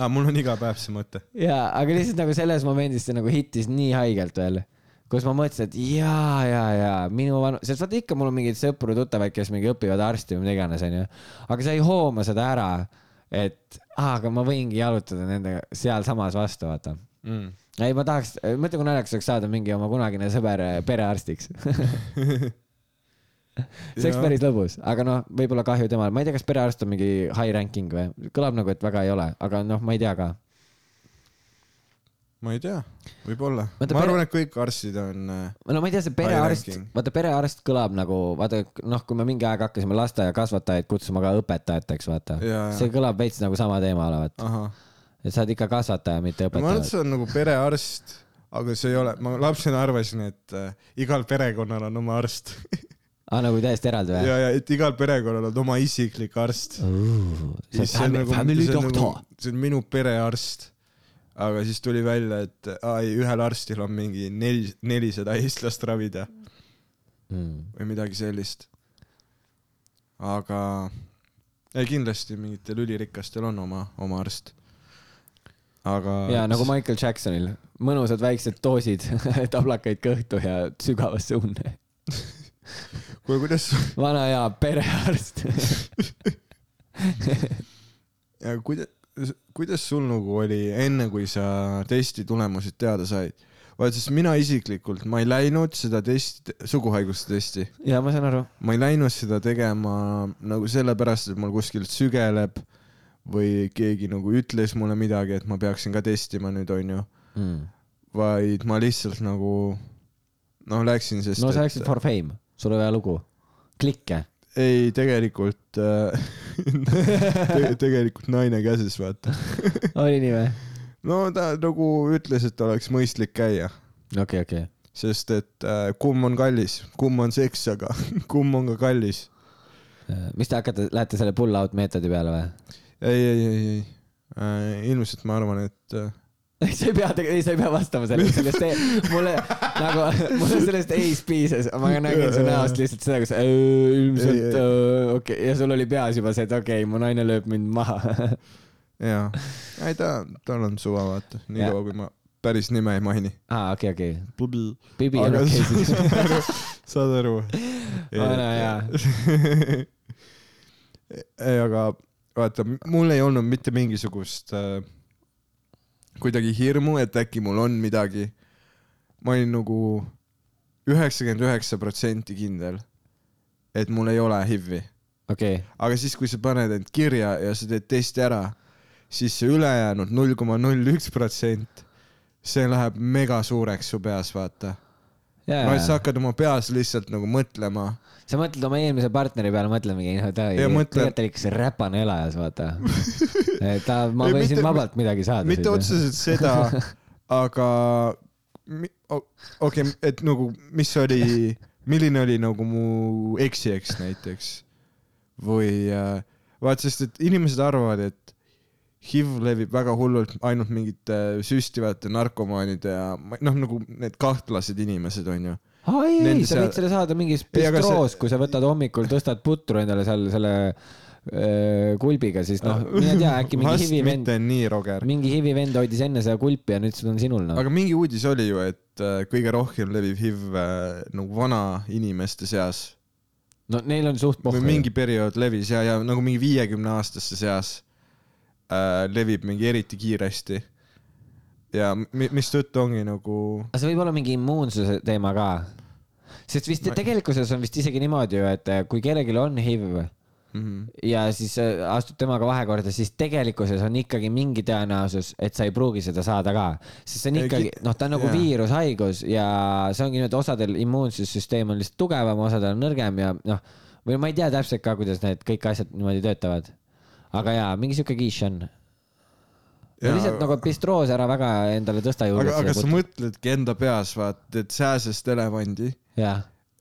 aa, mul on iga päev see mõte. ja, aga lihtsalt nagu selles momendis see nagu hittis nii haigelt veel, kus ma mõtlesin, et jaa, jaa, jaa, minu vanu, sest vaata ikka mul on mingeid sõpru-tuttavaid, kes mingi õpivad arsti või mida iganes, onju. aga sa ei hooma seda ära, et aa, aga ma võingi jalutada nendega sealsamas vastu, vaata. Mm. ei, ma tahaks, mõtle, kui naljakas oleks saada mingi oma kunagine sõber äh, perearstiks. see oleks päris lõbus, aga noh, võib-olla kahju temale, ma ei tea, kas perearst on mingi high ranking või, kõlab nagu, et väga ei ole, aga noh, ma ei tea ka ma ei tea, võib-olla. Ma pere- arvan, et kõik arstid on äh, no ma ei tea, see perearst vaata perearst kõlab nagu, vaata noh, kui me mingi aeg hakkasime lasteaiakasvatajaid kutsuma ka õpetajateks, vaata see kõlab veits nagu sama teema olevat, et sa oled ikka kasvataja, mitte ma arvan, et õpetaja. see on nagu perearst, aga see ei ole, ma lapsena arvasin, et äh, igal perekonnal on oma arst aa, nagu täiesti eraldi või? ja, ja et igal perekonnal on oma isiklik arst. see see nagu- see on doctor. nagu- see on minu perearst. Aga siis tuli välja, et aa, ei, ühel arstil on mingi neli, nelisada eestlast ravida Mm. või midagi sellist. aga ei, kindlasti mingitel ülirikastel on oma, oma arst. aga. ja nagu Michael Jacksonil, mõnusad väiksed doosid tablakaid kõhtu ja sügavasse unne. kuule, kuidas, vana hea perearst. kuidas, kuidas sul nagu oli enne, kui sa testi tulemused teada said? vaata, sest mina isiklikult, ma ei läinud seda testi, suguhaiguste testi, ja ma saan aru. ma ei läinud seda tegema nagu sellepärast, et mul kuskilt sügeleb või keegi nagu ütles mulle midagi, et ma peaksin ka testima nüüd, onju, Mm. vaid ma lihtsalt nagu noh, läksin, sest no sa et- läksid for fame, sul oli vaja lugu. klikke. ei, tegelikult äh, te, tegelikult naine käsis, vaata. oli nii või? no ta nagu ütles, et oleks mõistlik käia, okei, okei. sest et äh, kumm on kallis, kumm on seks, aga kumm on ka kallis. mis te hakkate, lähete selle pull out meetodi peale või? ei, ei, ei, ei äh,, ilmselt ma arvan, et äh, sa ei pea, ei sa ei pea vastama sellele, sellest ei, mulle nagu, mulle sellest ei-st piisas, ma nägin su näost lihtsalt seda, kus ilmselt Ei, ei. äh, okei okay. ja sul oli peas juba see, et okei okay,, mu naine lööb mind maha. jaa, ei ta, tal on suva, vaata, niikaua kui ma päris nime ei maini. aa, okei, okei. Pubi. Bibi on aga okei siis. saad aru? Vana hea. ei, aga vaata, mul ei olnud mitte mingisugust äh, kuidagi hirmu, et äkki mul on midagi. ma olin nagu üheksakümmend üheksa protsenti kindel, et mul ei ole HIV-i, okei, aga siis, kui sa paned end kirja ja sa teed testi ära, siis see ülejäänud null koma null üks protsent, see läheb mega suureks su peas, vaata. no et sa hakkad oma peas lihtsalt nagu mõtlema sa mõtled oma eelmise partneri peale, mõtled mingi, noh, ta tegelikult oli ikka see räpane elajas, vaata. ta, ma Ei, võisin mitte- vabalt midagi saada. mitte otseselt seda, aga okei okay,, et nagu, mis oli, milline oli nagu mu eksi-eks näiteks või äh, vaat, sest et inimesed arvavad, et HIV levib väga hullult ainult mingite süstivate narkomaanide ja noh, nagu need kahtlased inimesed onju. ei, ei, Nende sa võid selle saada mingis Ei, bistroos, kui sa võtad hommikul, tõstad putru endale seal selle öö, kulbiga, siis noh, mine tea, äkki mingi vast HIV vend, mitte nii roger. mingi HIV vend hoidis enne seda kulpi ja nüüd see on sinul noh. aga mingi uudis oli ju, et äh, kõige rohkem levib HIV äh, nagu vana inimeste seas no neil on suht pohhu. mingi periood levis ja, ja nagu mingi viiekümne aastaste seas äh, levib mingi eriti kiiresti. Ja mi- mistõttu ongi nagu, aga see võib olla mingi immuunsuse teema ka. sest vist Ma- tegelikkuses on vist isegi niimoodi ju, et äh, kui kellelgi on HIV mm, ja siis äh, astud temaga vahekorda, siis tegelikkuses on ikkagi mingi tõenäosus, et sa ei pruugi seda saada ka. sest see on ikkagi noh, ta on nagu jaa. viirushaigus ja see ongi niimoodi, osadel immuunsussüsteem on lihtsalt tugevam, osadel on nõrgem ja noh, või ma ei tea täpselt ka, kuidas need kõik asjad niimoodi töötavad. aga jaa, mingi sihuke quiche on. Jaa, lihtsalt nagu bistroos ära väga endale tõsta aga, juurde. aga sa mõtledki enda peas, vaat, et sääsest elevandi,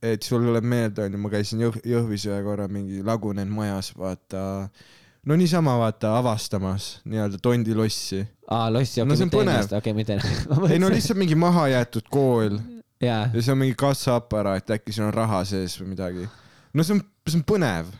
et sul tuleb meelde, onju, ma käisin Jõh-, Jõhvis ühe korra mingi lagunenud majas, vaata, no niisama vaata avastamas nii-öelda tondilossi. aa lossi, okei mitte ennast, okei mitte ei no lihtsalt mingi mahajäetud kool. Jaa, ja see on mingi kassaaparaat, äkki seal on raha sees või midagi. no see on, see on põnev,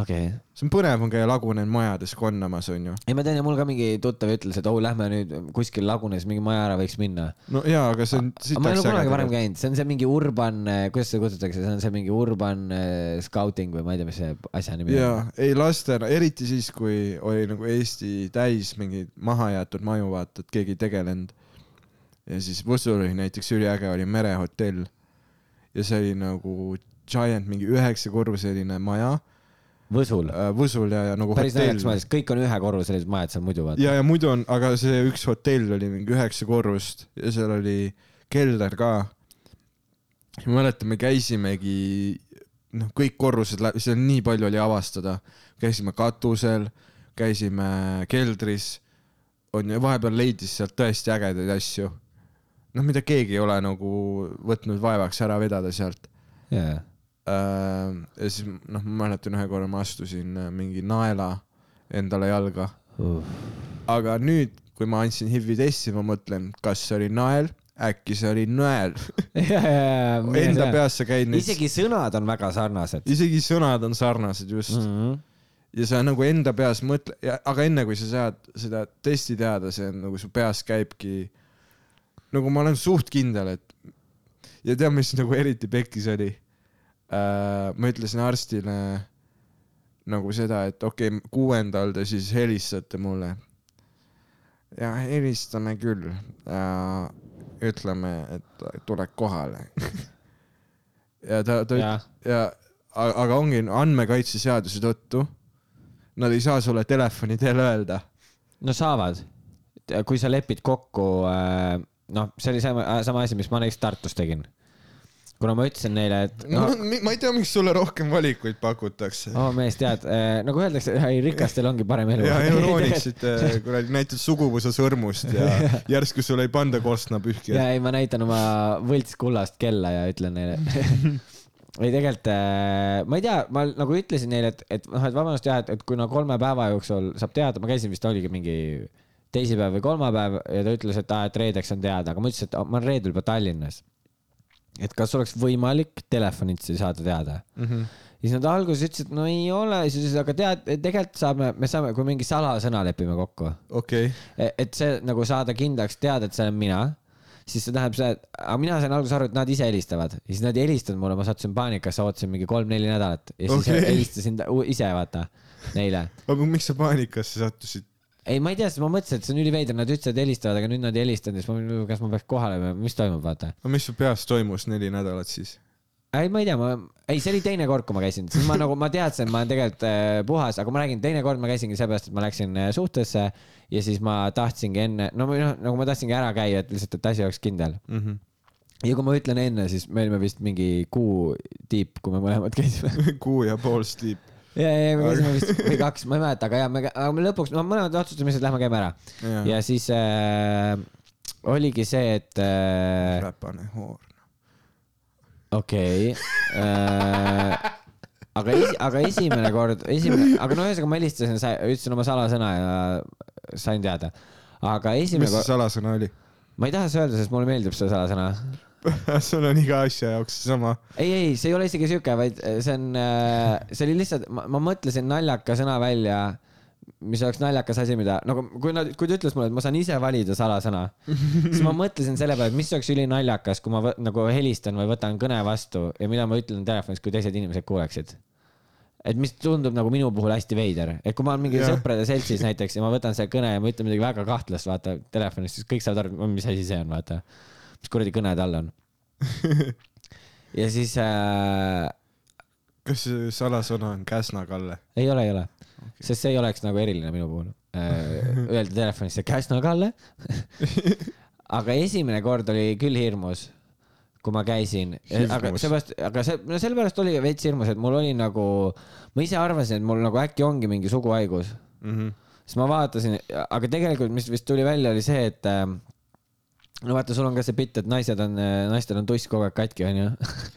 okei see on põnev on käia lagunenud majades konnamas, onju. ei, ma tean ja mul ka mingi tuttav ütles, et oh, lähme nüüd kuskil lagunes mingi maja ära, võiks minna. no jaa, aga see on ma ei ole kunagi varem käinud, see on see mingi urban, kuidas seda kutsutakse, see on see mingi urban äh, scouting või ma ei tea, mis see asja nimi jaa on., ei lastena, eriti siis, kui oli nagu Eesti täis mingeid mahajäetud maju, vaata, et keegi ei tegelenud. ja siis Võsul oli näiteks üliäge oli merehotell ja see oli nagu giant mingi üheksakorruseline maja Võsul. äh, Võsul ja, ja nagu päris naljakas mõeldes, kõik on ühekorruselised majad seal muidu vaata. ja, ja muidu on, aga see üks hotell oli mingi üheksa korrust ja seal oli keller ka. ma mäletan, me käisimegi, noh, kõik korrused, seal nii palju oli avastada. käisime katusel, käisime keldris, onju, vahepeal leidis sealt tõesti ägedaid asju. noh, mida keegi ei ole nagu võtnud vaevaks ära vedada sealt. Äh, ja siis noh, ma mäletan ühe korra ma astusin äh, mingi naela endale jalga aga nüüd, kui ma andsin HIV-i testi, ma mõtlen, kas see oli nael, äkki see oli nõel. Enda peas sa käid neid, isegi sõnad on väga sarnased. isegi sõnad on sarnased just mm. Mhm. ja sa nagu enda peas mõtle, aga enne kui sa saad seda testi teada, see on nagu su peas käibki, nagu ma olen suht kindel, et ja tead, mis nagu eriti pekkis oli äh,? Ma ütlesin arstile nagu seda, et okei okay,, kuuendal te siis helistate mulle. ja helistame küll ja ütleme, et tule kohale. ja ta, ta ja a- aga ongi andmekaitseseaduse tõttu, nad ei saa sulle telefoni teel öelda. no saavad. kui sa lepid kokku, noh, see oli sama, sama asi, mis ma näiteks Tartus tegin. Kuna ma ütlesin neile, et no no, ma ei tea, miks sulle rohkem valikuid pakutakse. oh mees, tead, nagu öeldakse, ei rikastel ongi parem elu. ja eurooniksite kuradi, näitad suguvõsa sõrmust ja järsku sulle ei panda korstnapühkijat. ja ei, ma näitan oma võltskullast kella ja ütlen neile ei tegelikult äh, ma ei tea, ma nagu ütlesin neile, et, et noh, et vabandust jah, et, et kuna kolme päeva jooksul saab teada, ma käisin vist oligi mingi teisipäev või kolmapäev ja ta ütles, et aa, et reedeks on teada, aga ma ütlesin, et ma olen reedel juba Tallinnas. Et kas oleks võimalik telefonitsi saada teada mm. -hmm. ja siis nad alguses ütlesid, no ei ole, siis aga tead, tegelikult saame, me saame, kui mingi salasõna lepime kokku okei, E- et see nagu saada kindlaks teada, et see olen mina, siis see tähendab seda, et aga mina sain alguses aru, et nad ise helistavad siis nad ei helistanud mulle, ma sattusin paanikasse, ootasin mingi kolm-neli nädalat ja siis okay. helistasin ise vaata neile. aga miks sa paanikasse sattusid? ei, ma ei tea, sest ma mõtlesin, et see on üliveider, nad ütlesid, et helistavad, aga nüüd nad ei helistanud ja siis ma, kas ma peaks kohale minema, mis toimub, vaata. aga mis su peas toimus neli nädalat siis? ei, ma ei tea, ma, ei, see oli teine kord, kui ma käisin, siis ma nagu, ma teadsin, ma olen tegelikult äh, puhas, aga ma räägin, teine kord ma käisingi seepärast, et ma läksin äh, suhtesse ja siis ma tahtsingi enne, no või noh, nagu ma tahtsingi ära käia, et lihtsalt, et asi oleks kindel. mm? -hmm. ja kui ma ütlen enne, siis me olime vist mingi kuu tiip, kui me mõlemad käisime. kuu ja pool stiip. ja, ja me käisime vist või kaks, ma ei mäleta, aga ja me, aga me lõpuks, no mõlemad otsustasime lihtsalt lähme käime ära. ja siis äh, oligi see, et äh, räpane hoor. okei okay, äh,. aga esi,, aga esimene kord, esimene, aga no ühesõnaga ma helistasin, ütlesin oma salasõna ja sain teada. aga esimene mis see salasõna oli? ma ei taha seda öelda, sest mulle meeldib see salasõna sul on iga asja jaoks seesama. ei, ei, see ei ole isegi siuke, vaid see on, see oli lihtsalt, ma, mõtlesin naljaka sõna välja, mis oleks naljakas asi, mida nagu kui nad, kui ta ütles mulle, et ma saan ise valida salasõna, siis ma mõtlesin selle peale, et mis oleks ülinaljakas, kui ma võ, nagu helistan või võtan kõne vastu ja mida ma ütlen telefonis, kui teised inimesed kuuleksid. et mis tundub nagu minu puhul hästi veider, et kui ma olen mingi Jah. sõprade seltsis näiteks ja ma võtan selle kõne ja ma ütlen midagi väga kahtlast, vaata telefonis, siis kõik saavad aru, mis asi see on, vaata. Mis kuradi kõne tal on. ja siis äh, kas see salasõna on Käsna-Kalle? ei ole, ei ole okay., sest see ei oleks nagu eriline minu puhul äh,. Öelda telefonisse Käsna Kalle. aga esimene kord oli küll hirmus, kui ma käisin, aga seepärast, aga see, no sellepärast oli veits hirmus, et mul oli nagu, ma ise arvasin, et mul nagu äkki ongi mingi suguhaigus Mhm. siis ma vaatasin, aga tegelikult, mis vist tuli välja, oli see, et äh, no vaata, sul on ka see bitt, et naised on, naistel on tuss kogu aeg katki, onju.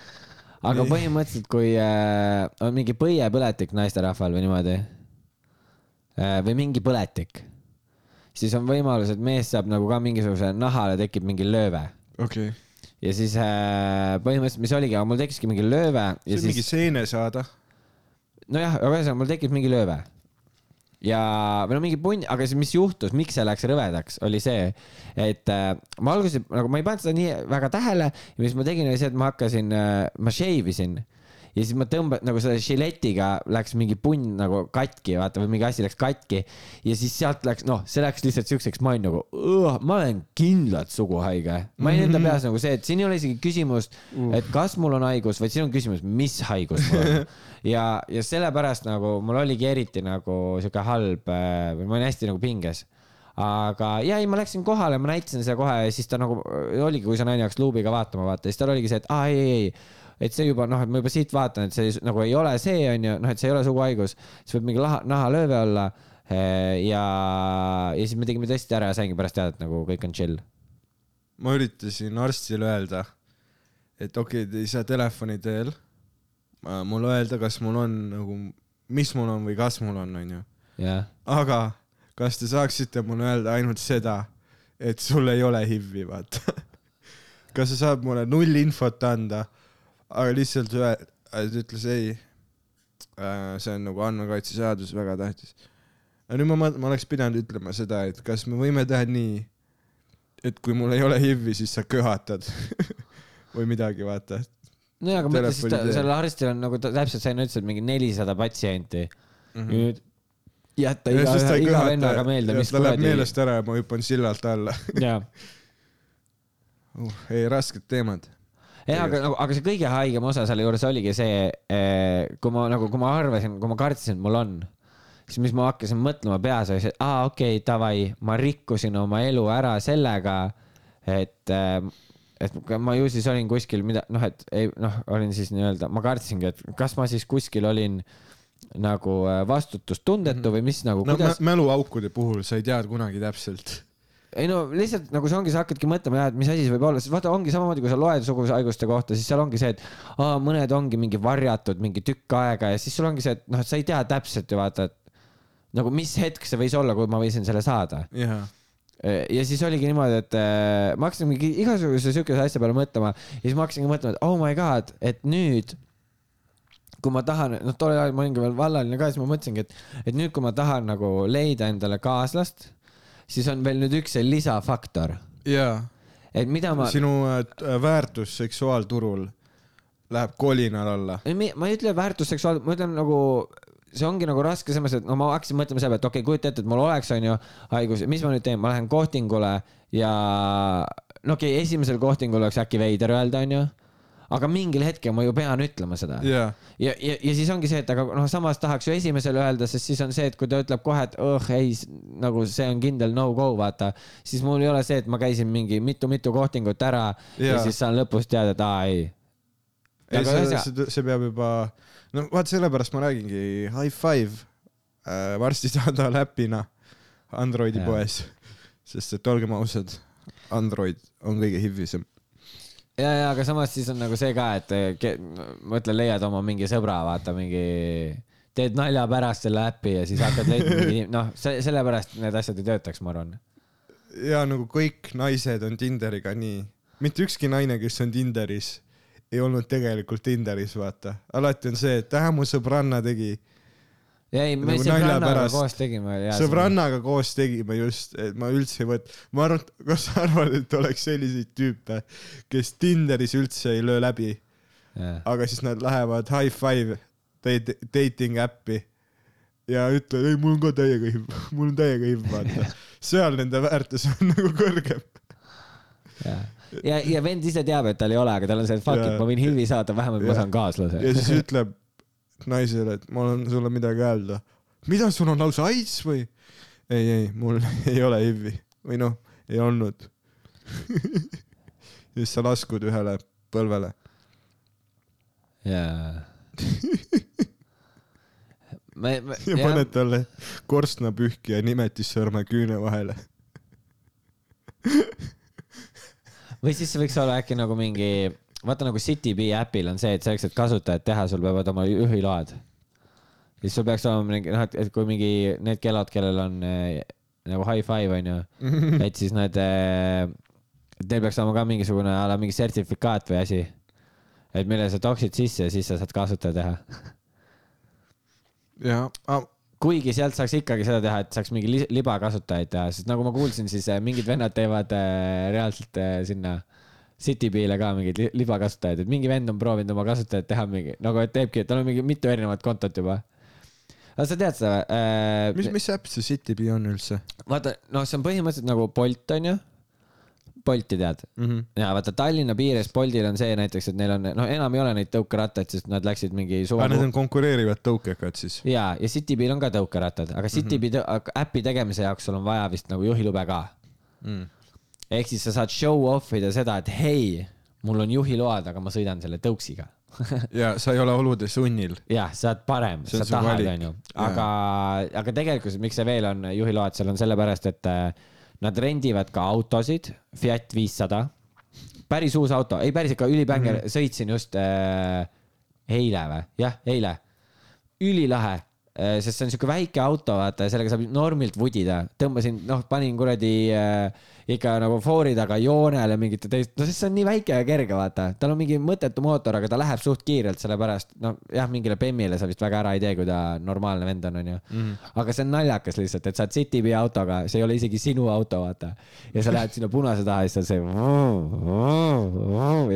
aga põhimõtteliselt, kui äh, on mingi põiepõletik naisterahval või niimoodi äh, või mingi põletik, siis on võimalus, et mees saab nagu ka mingisuguse nahale tekib mingi lööve okei okay.. ja siis äh, põhimõtteliselt, mis oligi, aga mul tekkiski mingi lööve see on siis mingi seene saada. nojah, aga ühesõnaga mul tekkis mingi lööve. ja, või no mingi punn, aga siis mis juhtus, miks see läks rõvedaks, oli see, et äh, ma alguses nagu ma ei pannud seda nii väga tähele ja mis ma tegin, oli see, et ma hakkasin äh,, ma shave isin ja siis ma tõmban-, nagu selle žiletiga läks mingi punn nagu katki, vaata, või mingi asi läks katki. Ja siis sealt läks, noh, see läks lihtsalt siukseks, ma olin nagu, ma olen kindlalt suguhaige. ma olin enda peas nagu see, et siin ei ole isegi küsimust, et kas mul on haigus, vaid siin on küsimus, mis haigus mul on. ja, ja sellepärast nagu mul oligi eriti nagu sihuke halb, või ma olin hästi nagu pinges. Aga ja ei, ma läksin kohale, ma näitasin seda kohe ja siis ta nagu oligi, kui see naine hakkas luubiga vaatama, vaata, siis tal oligi see, et aa ei, ei, ei, et see juba noh, et ma juba siit vaatan, et see nagu ei ole see, onju, noh, et see ei ole suguhaigus, siis võib mingi laha, nahalööve olla. ja, ja siis me tegime testi ära ja saingi pärast teada, et nagu kõik on chill. ma üritasin arstile öelda, et okei okay,, te ei saa telefoni teel mulle öelda, kas mul on nagu, mis mul on või kas mul on, onju. jah, aga kas te saaksite mulle öelda ainult seda, et sul ei ole HIV-i, vaata. kas sa saad mulle null infot anda, aga lihtsalt ühe, ta ütles ei. see on nagu andmekaitseseadus väga tähtis. aga nüüd ma, ma, ma oleks pidanud ütlema seda, et kas me võime teha nii, et kui mul ei ole HIV-i, siis sa köhatad või midagi, vaata. nojah, aga mõtle siis sellel arstil on nagu täpselt sai, ütles, et mingi nelisada patsienti mm. -hmm. nüüd jätta ja iga, iga kõhata vennaga meelde, mis ta läheb kuradi. meelest ära ja ma hüppan sillalt alla jaa, uh,. ei, rasked teemad. jah, aga nagu, aga see kõige haigem osa selle juures oligi see, kui ma nagu, kui ma arvasin, kui ma kartsin, et mul on, siis mis ma hakkasin mõtlema peas, oli see, et aa, okei okay,, davai, ma rikkusin oma elu ära sellega, et, et ma ju siis olin kuskil mida, noh, et ei, noh, olin siis nii-öelda, ma kartsingi, et kas ma siis kuskil olin nagu äh, vastutustundetu või mis nagu, no kuidas mä- mäluaukude puhul sa ei tea kunagi täpselt. Ei no lihtsalt nagu see ongi, sa hakkadki mõtlema, et mis asi see võib olla, sest vaata, ongi samamoodi, kui sa loed sugushaiguste kohta, siis seal ongi see, et aa, mõned ongi mingi varjatud mingi tükk aega ja siis sul ongi see, et noh, et sa ei tea täpselt ju vaata, et nagu mis hetk see võis olla, kui ma võisin selle saada. jaa. ja siis oligi niimoodi, et äh, ma hakkasin mingi igasuguse siukese asja peale mõtlema ja siis ma hakkasingi mõtlema, et oh my god, et nüüd kui ma tahan, noh, tollel ajal ma olingi veel vallaline ka, siis ma mõtlesingi, et, et nüüd, kui ma tahan nagu leida endale kaaslast, siis on veel nüüd üks see lisafaktor, jaa, et mida ma, sinu äh, väärtus seksuaalturul läheb kolinal alla. ma ei ütle väärtusseksuaal, ma ütlen nagu see ongi nagu raske selles mõttes, et no ma hakkasin mõtlema selle peale, et okei okay,, kujuta ette, et mul oleks, onju, haigus, mis ma nüüd teen, ma lähen kohtingule ja no okei okay,, esimesel kohtingul oleks äkki veider öelda, onju, aga mingil hetkel ma ju pean ütlema seda jaa, ja, ja, ja siis ongi see, et aga noh, samas tahaks ju esimesele öelda, sest siis on see, et kui ta ütleb kohe, et õh, ei, nagu see on kindel no-go, vaata, siis mul ei ole see, et ma käisin mingi mitu-mitu kohtingut ära ja, ja siis saan lõpus teada, et aa ei. ei Aga see see, see peab juba, no vaat sellepärast ma räägingi, high five äh,, varsti saad ta läpina Androidi Jaa. poes, sest et olgem ausad, Android on kõige hivvisem. ja, ja aga samas siis on nagu see ka, et eh, ke- mõtle, leiad oma mingi sõbra, vaata mingi, teed nalja pärast selle äpi ja siis hakkad leidma mingi, noh, see, sellepärast need asjad ei töötaks, ma arvan. ja nagu kõik naised on Tinderiga nii, mitte ükski naine, kes on Tinderis, ei olnud tegelikult Tinderis, vaata. alati on see, et äh, mu sõbranna tegi, ei, me Nagu sõbrannaga koos tegime. sõbrannaga koos tegime just, et ma üldse ei võt-, ma arvan, kas sa arvad, et oleks selliseid tüüpe, kes Tinderis üldse ei löö läbi, aga siis nad lähevad high five dating äppi ja ütlevad, ei, mul on ka täiega HIV, mul on täiega HIV, vaata. seal nende väärtus on nagu kõrgem. ja, ja, ja vend ise teab, et tal ei ole, aga tal on see, et fuck it, ma võin HIV-i saada, vähemalt ma Jaa. saan kaaslase. ja siis ütleb naisele, et mul on sulle midagi öelda. mida, sul on lausa AIDS või? ei, ei, mul ei ole HIV-i või noh, ei olnud. siis sa laskud ühele põlvele. jaa. me, me, ja paned talle korstnapühkija nimetissõrme küüne vahele. või siis see võiks olla äkki nagu mingi, vaata nagu CityBee äpil on see, et selleks, et kasutajat teha, sul peavad oma juhiload. siis sul peaks olema mingi, noh, et, kui mingi need kellad, kellel on eh, nagu high five onju, et siis need eh,, teil peaks olema ka mingisugune a la mingi sertifikaat või asi. et mille sa toksid sisse ja siis sa saad kasutaja teha. ja ah,, kuigi sealt saaks ikkagi seda teha, et saaks mingi li- libakasutajaid teha, sest nagu ma kuulsin, siis eh, mingid vennad teevad eh, reaalselt eh, sinna CityBee'le ka mingeid li- libakasutajaid, et mingi vend on proovinud oma kasutajat teha mingi nagu, et teebki, et tal on mingi mitu erinevat kontot juba. aga sa tead seda või mis, äh,? mis äpp see CityBee on üldse vaata, noh, see on põhimõtteliselt nagu Bolt onju. Bolti tead? mm? -hmm. ja vaata Tallinna piires Boltil on see näiteks, et neil on, noh, enam ei ole neid tõukerattaid, sest nad läksid mingi suve aga need on konkureerivad tõukekad siis? ja, ja CityBee'l on ka tõukerattad, aga CityBee mm -hmm. äpi tegemise jaoks sul on vaja vist nagu juhilube ka Mm. Ehk siis sa saad show off ida seda, et hei, mul on juhiload, aga ma sõidan selle tõuksiga. ja sa ei ole olude sunnil. jah, sa oled parem, sa tahad, onju, aga, aga tegelikkuses, miks see veel on juhiload, seal on sellepärast, et äh, nad rendivad ka autosid, Fiat viissada, päris uus auto, ei päris ikka ülibänger mm, -hmm. sõitsin just äh, eile või, jah, eile, ülilahe sest see on siuke väike auto, vaata, sellega saab normilt vudida, tõmbasin, noh, panin kuradi äh, ikka nagu foori taga joonele mingite teist, no sest see on nii väike ja kerge, vaata, tal on mingi mõttetu mootor, aga ta läheb suht kiirelt, sellepärast noh, jah, mingile Bemmile sa vist väga ära ei tee, kui ta normaalne vend on, onju. aga see on naljakas lihtsalt, et sa oled Citybee autoga, see ei ole isegi sinu auto, vaata. ja sa lähed sinna punase taha ja siis on see.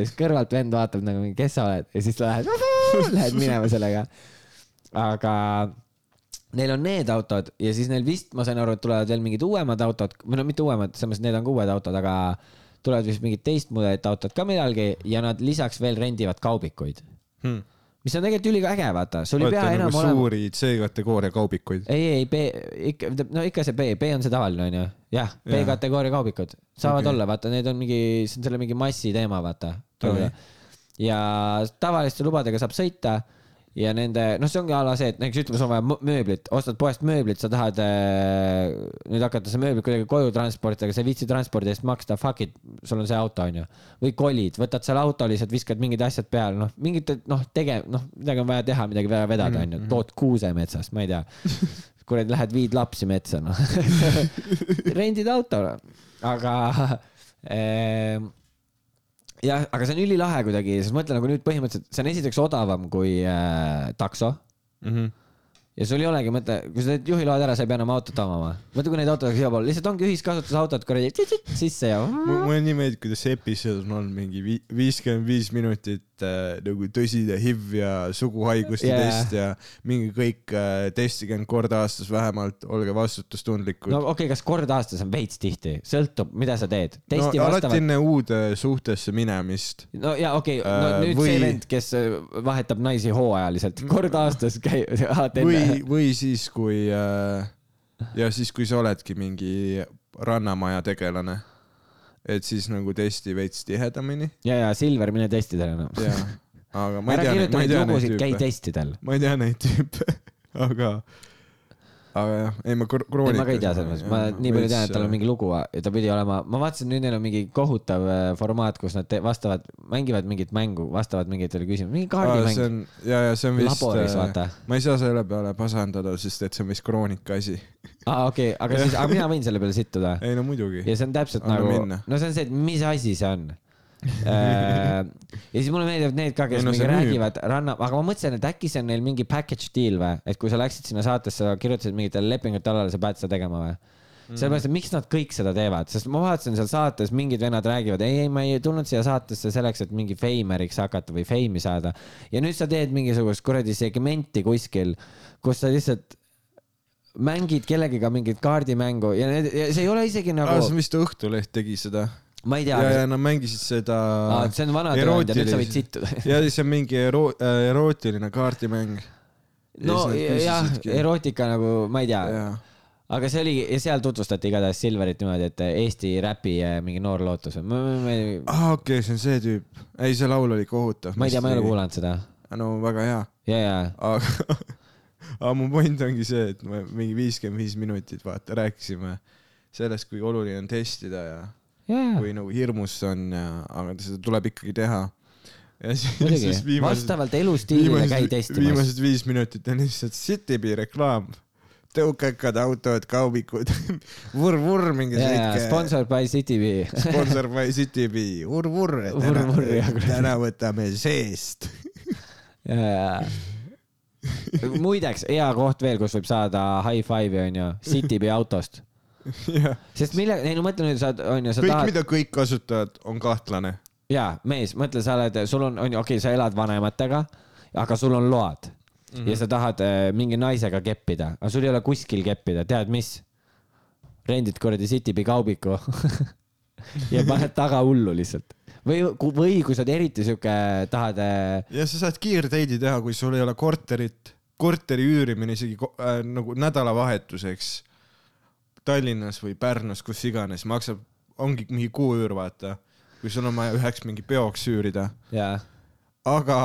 ja siis kõrvalt vend vaatab nagu, kes sa oled ja siis lähed, lähed minema sellega aga Neil on need autod ja siis neil vist, ma sain aru, et tulevad veel mingid uuemad autod või no mitte uuemad, selles mõttes, et need on ka uued autod, aga tulevad vist mingid teist mudelit autod ka millalgi ja nad lisaks veel rendivad kaubikuid, hmm.. mis on tegelikult üliäge, vaata, sul ei pea enam nagu olema. suuri C-kategooria kaubikuid. ei, ei B ikka, no ikka see B, B on see tavaline onju, jah. B-kategooria kaubikud saavad Okei. olla, vaata, need on mingi, see on selle mingi massi teema, vaata Okei.. ja tavaliste lubadega saab sõita ja nende, noh, see ongi a la see, et näiteks ütleme, sul on vaja mööblit, ostad poest mööblit, sa tahad äh, nüüd hakata see mööblit kuidagi koju transportida, aga sa ei viitsi transpordi eest maksta, fuck it, sul on see auto onju. või kolid, võtad selle auto lihtsalt, viskad mingid asjad peale, noh, mingit, noh, tege-, noh, midagi on vaja teha, midagi vaja vedada onju, tood kuuse metsast, ma ei tea. Kuradi lähed viid lapsi metsa, noh. rendid auto, aga ehm, jah, aga see on ülilahe kuidagi, sest mõtle nagu nüüd põhimõtteliselt, see on esiteks odavam kui äh, takso Mm -hmm. ja sul ei olegi mõte, kui sa teed juhiload ära, sa ei pea enam autot omama. mõtle, kui neid oleks igal pool, lihtsalt ongi ühiskasutusautod kuradi sisse ja. mulle nii meeldib, kuidas episood on olnud mingi vi- viiskümmend viis minutit äh, nagu tõsine HIV ja suguhaiguste yeah. test ja mingi kõik äh, testige end kord aastas vähemalt, olge vastutustundlikud no okei okay,, kas kord aastas on veits tihti, sõltub, mida sa teed. no testi alati vastavalt. enne uude suhtesse minemist. no ja okei okay,, no Äh, nüüd või- see vend, kes vahetab naisi hooajaliselt, kord aastas käib, või, või siis, kui ja siis, kui sa oledki mingi rannamaja tegelane, et siis nagu testi veits tihedamini ja, ja Silver, mine testida enam. ja, aga ma ei tea, ma ei tea neid lugusid, käi tüüpe, testidel. ma ei tea neid tüüpe, aga, aga jah, ei ma kro- ei, kroonikas. ma ka ei tea selles mõttes, ma nii palju tean, et tal on mingi lugu ja ta pidi olema, ma vaatasin, nüüd neil on mingi kohutav äh, formaat, kus nad vastavad, mängivad mingit mängu, vastavad mingitele küsimustele, mingi kaardimäng. ja, ja see on vist, laboris, vaata. ma ei saa selle peale pasandada, sest et see on vist kroonika asi. aa, okei, aga siis, aga mina võin selle peale sittuda. ei no muidugi. ja see on täpselt Anna nagu no see on see, et mis asi see on ja siis mulle meeldivad need ka, kes no mingi see müüb. räägivad ranna, aga ma mõtlesin, et äkki see on neil mingi package deal või, et kui sa läksid sinna saatesse, kirjutasid mingitele lepingute alale, sa pead seda tegema või? sellepärast, et miks nad kõik seda teevad, sest ma vaatasin seal saates mingid vennad räägivad, ei, ei, ma ei tulnud siia saatesse selleks, et mingi feimeriks hakata või feimi saada. ja nüüd sa teed mingisugust kuradi segmenti kuskil, kus sa lihtsalt mängid kellegiga mingit kaardimängu ja, need, ja see ei ole isegi aa, nagu on vist Õhtuleht tegi seda. Ma ei tea ja, ja nad mängisid seda et see on vana tööandja, nüüd sa võid sittuda. ja siis on mingi ero-, erootiline kaardimäng. no jah, erootika nagu, ma ei tea, jaa, aga see oli ja seal tutvustati igatahes Silverit niimoodi, et Eesti räpi äh, mingi noor lootus või, aa okei, see on see tüüp. ei, see laul oli kohutav. ma ei tea, ma ei ole. kuulanud seda. no väga hea, ja, ja, aga, aga mu point ongi see, et me mingi viiskümmend viis minutit vaata rääkisime sellest, kui oluline on testida ja ja kui nagu hirmus on ja, aga seda tuleb ikkagi teha. ja siis, muidugi vastavalt elustiilile käi testimas. viimased viis minutit on lihtsalt Citybi reklaam. tõukakad autod, kaubikud, vurr-vurr mingi ja sõitke. sponsor by CityB. sponsor by Citybi, vurr-vurr, täna Vurr-vurr, jah,, täna võtame seest. ja. muideks, hea koht veel, kus võib saada high five'i onju, CityB autost. jah, sest mille, ei no mõtle nüüd, sa onju, sa kõik, tahad, mida kõik kasutavad, on kahtlane. jaa, mees, mõtle, sa oled, sul on, onju, okei okay,, sa elad vanematega, aga sul on load mm -hmm. ja sa tahad äh, mingi naisega keppida, aga sul ei ole kuskil keppida, tead mis? rendid kuradi CityB kaubiku ja paned taga hullu lihtsalt. või, või kui sa oled eriti sihuke, tahad äh, ja sa saad kiirteidi teha, kui sul ei ole korterit, korteri üürimine isegi äh, nagu nädalavahetuseks Tallinnas või Pärnus, kus iganes, maksab, ongi mingi kuuüür, vaata, kui sul on vaja üheks mingi peoks üürida. ja, aga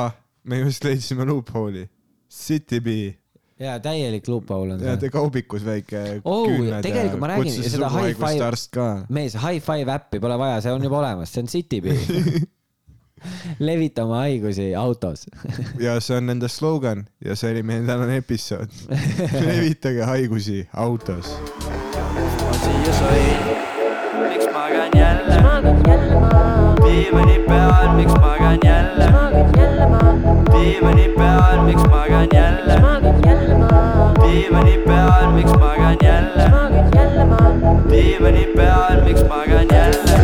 me just leidsime loophole'i, Citybi ja täielik loophole on ja see. te kaubikus väike Oh, tegelikult ma räägin, seda ka. mees, high five äppi pole vaja, see on juba olemas, see on CityB. levita oma haigusi autos. ja see on nende slogan ja see oli meie tänane episood. levitage haigusi autos siia sõi miks magan jälle? diivani peal, miks magan jälle? diivani peal, miks magan jälle? diivani peal, miks magan jälle? diivani peal, miks magan jälle?